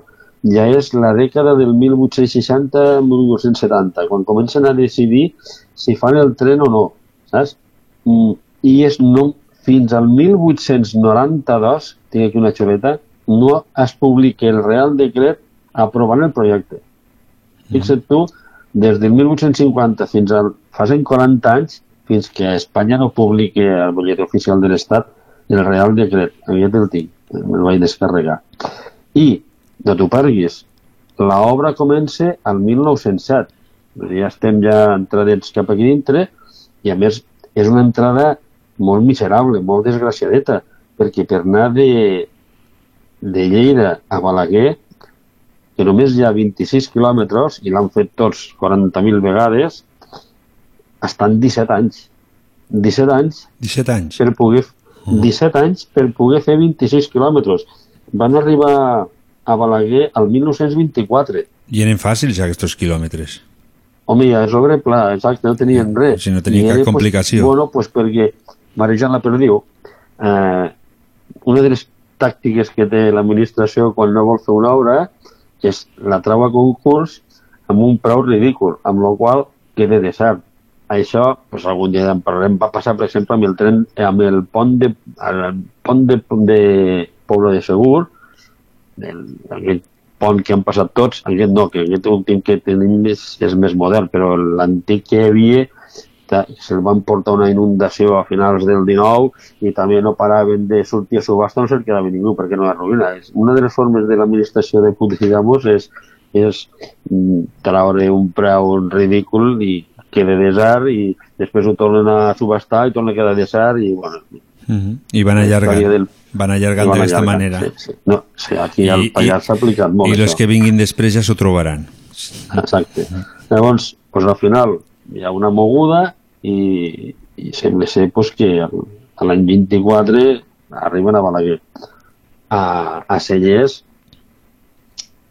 ja és la dècada del 1860-1870, quan comencen a decidir si fan el tren o no, saps? Mm, I és no, fins al 1892, tinc aquí una xuleta, no es publica el Real Decret aprovant el projecte. Fixa't tu, des del 1850 fins al... Fasen 40 anys fins que Espanya no publiqui al butlletí oficial de l'Estat el Real Decret. Aviat el tinc, me'l vaig descarregar. I, no t'ho perguis, l'obra comença al 1907. Ja estem ja entradets cap aquí dintre i, a més, és una entrada molt miserable, molt desgraciadeta, perquè per anar de, de Lleida a Balaguer, que només hi ha 26 quilòmetres, i l'han fet tots 40.000 vegades, estan 17 anys. 17 anys 17 anys. per poder, 17 anys per poder fer 26 quilòmetres. Van arribar a Balaguer al 1924. I eren fàcils aquests quilòmetres. Home, ja és obra pla, exacte, no tenien res. Si no tenia I cap era, complicació. Pues, bueno, pues perquè, marejant la perdiu, eh, una de les tàctiques que té l'administració quan no vol fer una obra és la trau a concurs amb un preu ridícul, amb la qual queda desert. Això, pues, algun dia en parlarem, va passar, per exemple, amb el tren, amb el pont de, el pont de, de Poble de Segur, el, aquest pont que han passat tots, aquest no, que aquest últim que tenim és, és més modern, però l'antic que hi havia se'l van portar una inundació a finals del 19 i també no paraven de sortir a subhasta, no se'l quedava ningú perquè no era ruïna. Una de les formes de l'administració de Puigdemont és, és mm, treure un preu ridícul i queda desert i després ho tornen a subhastar i torna a quedar desert i bueno, Uh -huh. I van La allargant, del- van allargant d'aquesta manera. sí, sí. No, sí, aquí al Pallars s'ha aplicat molt I els que vinguin després ja s'ho trobaran. Exacte. Llavors, pues, al final hi ha una moguda i, i sembla ser pues, que l'any 24 arriben a Balaguer. A, a Cellers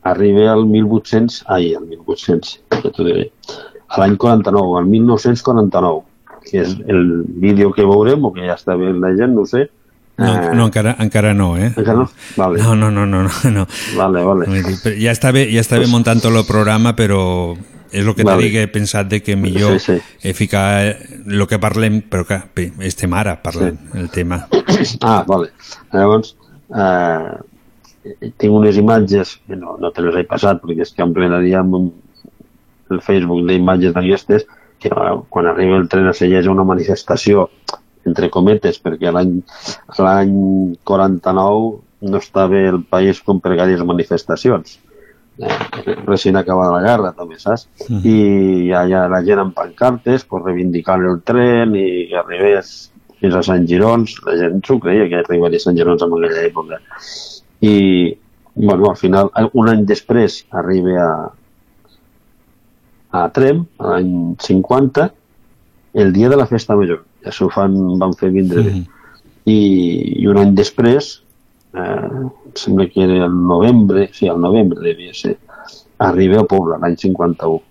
arriba al 1800, ai, el 1800, que t'ho diré, a l'any 49, al 1949, que és el vídeo que veurem, o que ja està bé la gent, no sé, No, no encara, encara no, eh? Encara no? Vale. No, no, no, no, no, no. Vale, vale. Ja està bé, ja està bé muntant tot el programa, però és el que Vale. t'he he pensat de que millor Sí, sí, ficar el que parlem, però que bé, estem ara parlant el tema. Ah, vale. Llavors, eh, tinc unes imatges, que no, no te les he passat, perquè és que emplenaríem un- el Facebook d'imatges d'aquestes, que eh, quan arriba el tren a ha una manifestació, entre cometes, perquè l'any l'any 49 no estava el país com per gaires manifestacions. Eh, recient acabada la guerra, també, saps? Mhm. I hi ha, hi ha la gent amb pancartes pues, reivindicant el tren i que arribés fins a Sant Girons. La gent s'ho creia que arribaria a Sant Girons en aquella època. I, bueno, al final, un any després arriba a, a Trem, l'any 50, el dia de la festa major. Ja s'ho fan, van fer vindre bé. I, I un any després, eh, em sembla que era el novembre, sí, el novembre devia ser, arriba a Pobla, l'any 51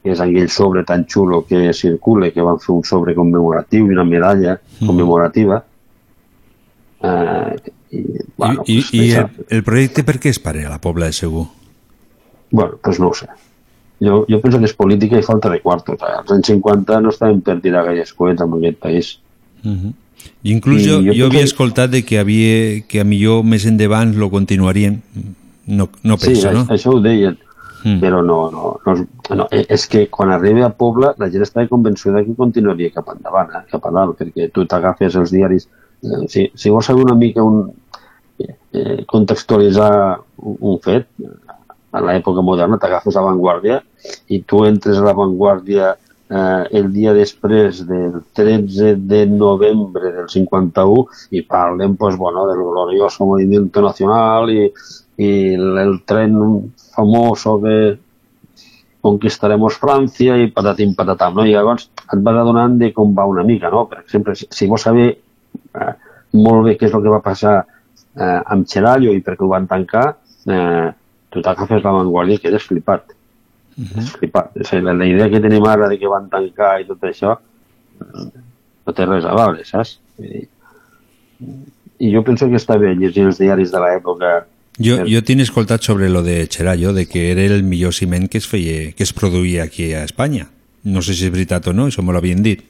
que és aquell sobre tan xulo que circula, que van fer un sobre commemoratiu i una medalla commemorativa. Eh, i, bueno, I, pues, i el, el projecte per què es para a la Pobla de Segur? Bueno, pues no ho sé. Jo, jo penso que és política i falta de quartos. Eh? Als anys 50 no estaven per tirar gaires coets en aquest país. Uh -huh. Inclús I jo, jo jo havia penso- escoltat de que, havia, que a millor més endavant lo continuarien. No, no penso, sí, no? això, això ho deien, mm. però no, no, no, no, eh, és que quan arriba a Pobla la gent estava convençuda que continuaria cap endavant, eh, cap a dalt, perquè tu t'agafes els diaris, eh, si, si vols saber una mica un, eh, contextualitzar un, un fet, a l'època moderna t'agafes a Vanguardia i tu entres a la Vanguardia eh, el dia després del 13 de novembre del 51 i parlen pues, bueno, del glorioso movimiento nacional i, i el, tren famoso de conquistaremos França i patatim patatam, no? I llavors et vas adonant de com va una mica, no? Per exemple, si, si vols saber eh, molt bé què és el que va passar eh, amb Xerallo i per què ho van tancar, eh, tu t'agafes la Vanguardia i quedes flipat. Uh -huh. flipat. O sigui, la, la idea que tenim ara de que van tancar i tot això eh, no té res a veure, saps? Dir, I jo penso que està bé llegir els diaris de l'època Jo, jo tinc escoltat sobre lo de Xerallo, de que era el millor ciment que es feia, que es produïa aquí a Espanya. No sé si és veritat o no, això me l'havien dit.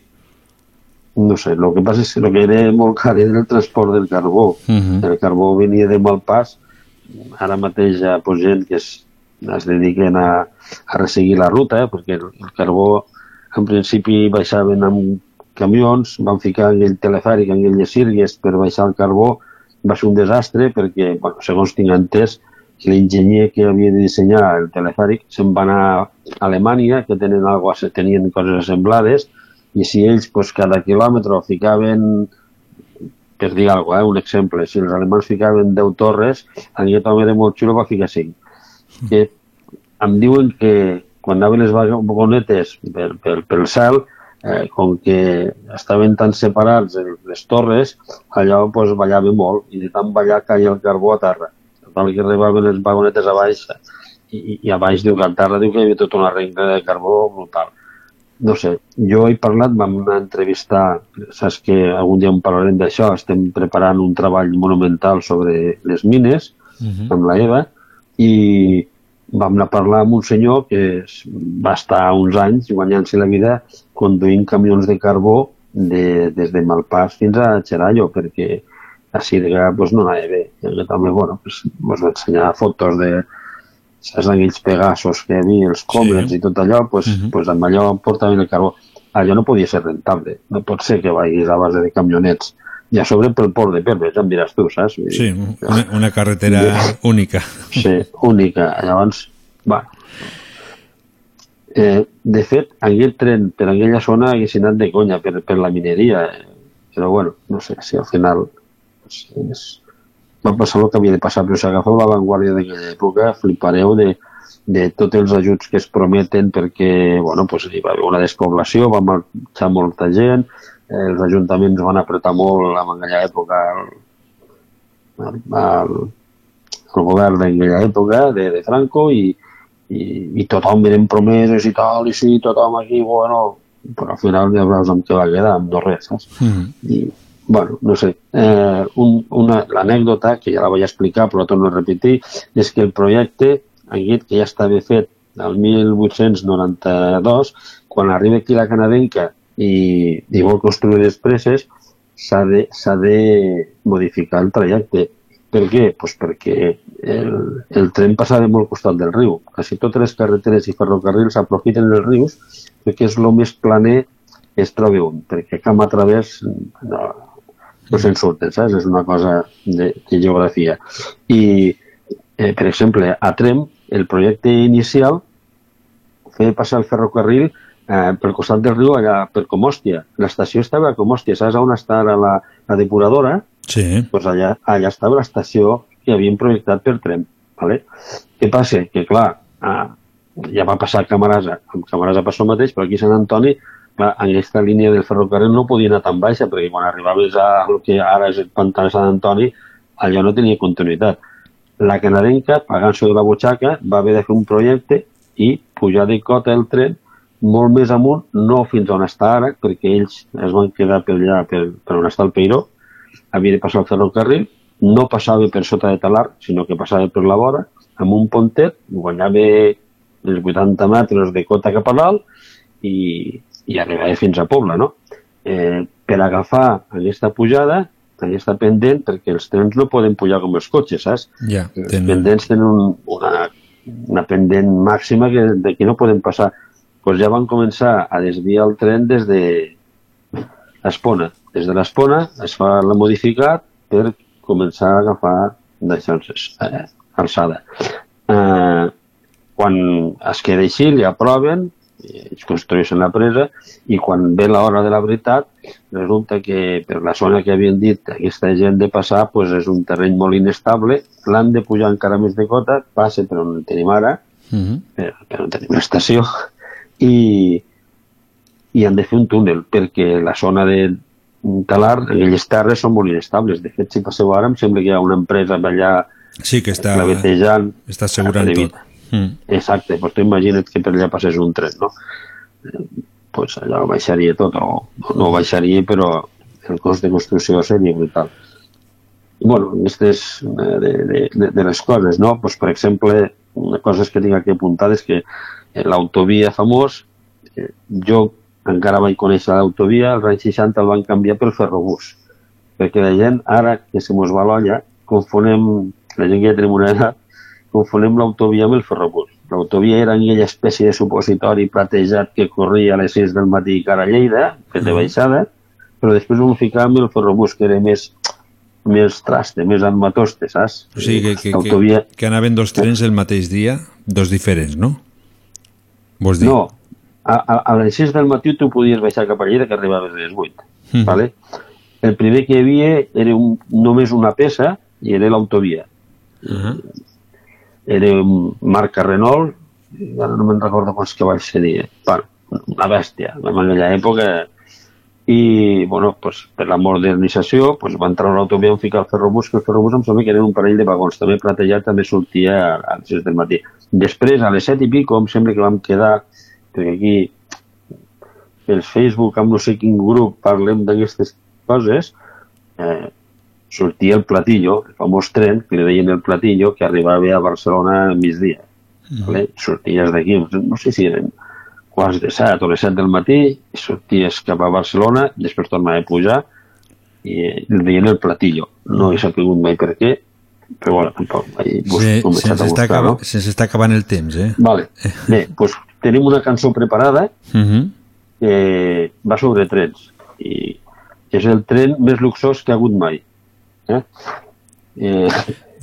no sé, el que passa és que el que era molt car era el transport del carbó. Uh -huh. El carbó venia de Malpàs, ara mateix hi ha pues, gent que es, es dediquen a, a resseguir la ruta, eh, perquè el, el carbó en principi baixaven amb camions, van ficar aquell telefèric, aquelles sírgues per baixar el carbó, va ser un desastre perquè, bueno, segons tinc entès, l'enginyer que havia de dissenyar el telefèric se'n va anar a Alemanya, que tenen, algo, tenien coses assemblades, i si ells pues, cada quilòmetre ficaven per dir alguna cosa, eh, un exemple, si els alemans ficaven 10 torres, aquest home de molt xulo va ficar 5. Que em diuen que quan anaven les vagonetes per, per, pel cel, eh, com que estaven tan separats el- les torres, allò pues, ballava molt, i de tant ballar caia el carbó a terra. Total que arribaven les vagonetes a baix, i, i, a baix diu que a terra diu que hi havia tota una renca de carbó brutal no sé, jo he parlat, vam entrevistar, saps que algun dia en parlarem d'això, estem preparant un treball monumental sobre les mines, amb la Eva, i vam anar a parlar amb un senyor que va estar uns anys guanyant-se la vida conduint camions de carbó de, des de Malpàs fins a Xerallo, perquè a Sirga pues, no anava bé. I aquest home, bueno, pues, mos va ensenyar fotos de, saps, d'aquells pegassos que hi havia, els comets sí. i tot allò, pues, uh -huh. pues amb allò portaven el carbó. Allò no podia ser rentable. No pot ser que vagis a base de camionets i a sobre pel port de Perves, ja em diràs tu, saps? Sí, una, una carretera única. Sí, única. Llavors, va. Eh, de fet, aquest tren per aquella zona hagués anat de conya per, per la mineria, eh, però bueno, no sé si al final pues, és, va passar el que havia de passar, però si agafeu la vanguardia d'aquella època flipareu de, de tots els ajuts que es prometen perquè bueno, pues, hi va haver una despoblació, va marxar molta gent, eh, els ajuntaments van apretar molt en aquella època el, al, al, al govern d'aquella època, de, de Franco, i, i, i tothom eren promeses i tal, i sí, tothom aquí, bueno, però al final ja veus amb què va quedar, amb no res, saps? Mm. I, bueno, no sé, eh, un, una, l'anècdota, que ja la vaig explicar, però la torno a repetir, és que el projecte, aquest que ja estava fet el 1892, quan arriba aquí la canadenca i, i vol construir les preses, s'ha de, de modificar el trajecte. Per què? Pues perquè el, el tren passava molt costat del riu. Quasi totes les carreteres i ferrocarrils aprofiten els rius perquè és el més planer que es troba un, perquè camp a través no, no se'n surten, saps? És una cosa de, de geografia. I, eh, per exemple, a Trem, el projecte inicial feia passar el ferrocarril eh, pel costat del riu allà per Comòstia. L'estació estava a Comòstia, saps on està ara la, la depuradora? Sí. Pues allà, allà estava l'estació que havien projectat per tren. ¿vale? Què passa? Que clar, eh, ja va passar a Camarasa, amb Camarasa passó el mateix, però aquí a Sant Antoni, clar, aquesta línia del ferrocarril no podia anar tan baixa, perquè quan arribaves a el que ara és el pantà de Sant Antoni, allò no tenia continuïtat. La canadenca, pagant-se de la butxaca, va haver de fer un projecte i pujar de cota el tren molt més amunt, no fins on està ara, perquè ells es van quedar per allà, per, per on està el Peiró, havia de passar el ferrocarril, no passava per sota de Talar, sinó que passava per la vora, amb un pontet, guanyava els 80 metres de cota cap a dalt i, i arribava fins a Pobla, no? Eh, per agafar aquesta pujada, aquesta pendent, perquè els trens no poden pujar com els cotxes, saps? Ja, Els tenen... pendents tenen un, una, una pendent màxima que d'aquí no poden passar. Doncs ja van començar a desviar el tren des de Espona. Des de l'Espona es fa la modificat per començar a agafar d'això, eh, alçada. Eh, quan es queda així, li aproven, ells construeixen la presa, i quan ve l'hora de la veritat, resulta que per la zona que havien dit aquesta gent de passar pues és un terreny molt inestable, l'han de pujar encara més de cota, passa per on tenim ara, Mm -hmm. per, per on tenim l'estació, i, i han de fer un túnel, perquè la zona de Talar, aquelles terres són molt inestables. De fet, si passeu ara, em sembla que hi ha una empresa allà Sí, que està, està assegurant tot. Mm. Exacte, doncs tu imagina't que per allà passés un tren, no? Pues allò baixaria tot, o no baixaria, però el cost de construcció seria brutal. I, bueno, aquestes de, de, de, de les coses, no? Pues, per exemple, una cosa que tinc aquí és que eh, l'autovia famós, eh, jo encara vaig conèixer l'autovia, als anys 60 el van canviar pel ferrobús, perquè la gent, ara que se mos va l'olla, confonem, la gent que ja tenim una edat, confonem l'autovia amb el ferrobús. L'autovia era aquella espècie de supositori platejat que corria a les 6 del matí cara a Lleida, fet de baixada, però després ho ficàvem el ferrobús, que era més, més traste, més armatoste, saps? O sigui que, que, que, que anaven dos trens el mateix dia, dos diferents, no? Vols dir? No, a, a, a les 6 del matí tu podies baixar cap a Lleida que arribaves a les 8. Mhm. Vale? El primer que hi havia era un, només una peça i era l'autovia. Uh -huh. Era un marca Renault, ara no me'n recordo quants cavalls seria. Bueno, una bèstia, en aquella època. I, bueno, pues, per la modernització, pues, va entrar una autovia on ficar el ferrobús, que el ferrobús em sembla que eren un parell de vagons, també platejat, també sortia a les 6 del matí. Després, a les 7 i pico, em sembla que vam quedar, perquè aquí pel Facebook, amb no sé quin grup, parlem d'aquestes coses, eh, sortia el Platillo, el famós tren, que li deien el Platillo, que arribava a Barcelona a migdia. Mm. Vale? Sorties d'aquí, no sé si eren quarts de set o les set del matí, i sorties cap a Barcelona, després tornava a pujar, i li deien el Platillo. No he sabut mai per què, però bueno, tampoc Se, començat se'ns està, buscar, no? se'ns està acabant el temps, eh? Vale. Bé, doncs tenim una cançó preparada Uh -huh. que va sobre trens i és el tren més luxós que ha hagut mai. Eh? Eh,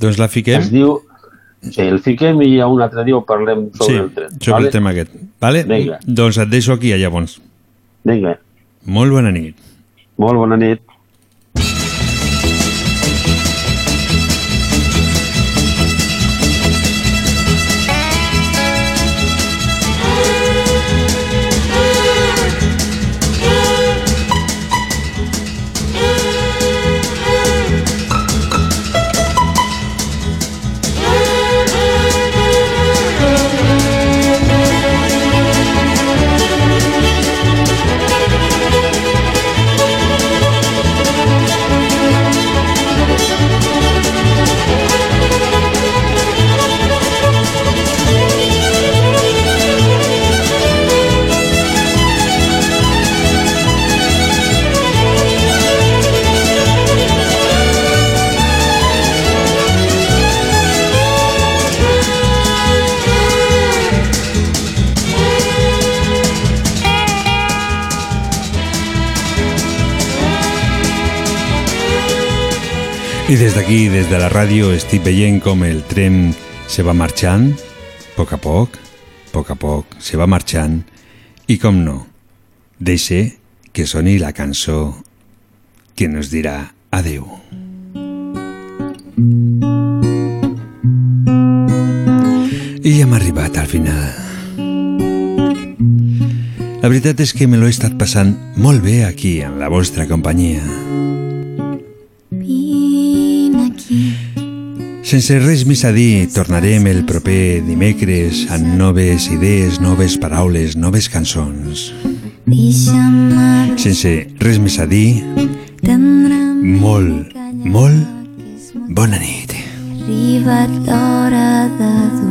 Doncs la fiquem? es diu... Sí, el fiquem i un altre dia ho parlem sobre Sí, el tren. sobre vale? el tema aquest. Vale? Vinga. Doncs et deixo aquí, llavors. Vinga. Molt bona nit. Molt bona nit. I des d'aquí, des de la ràdio, estic veient com el tren se va marxant, a poc a poc, a poc a poc, se va marxant, i com no, deixe que soni la cançó que nos dirà adeu. I ja hem arribat al final. La veritat és que me l'he estat passant molt bé aquí, en la vostra companyia. Sense res més a dir, tornarem el proper dimecres amb noves idees, noves paraules, noves cançons. Sense res més a dir, molt, molt bona nit. arribat l'hora de dormir.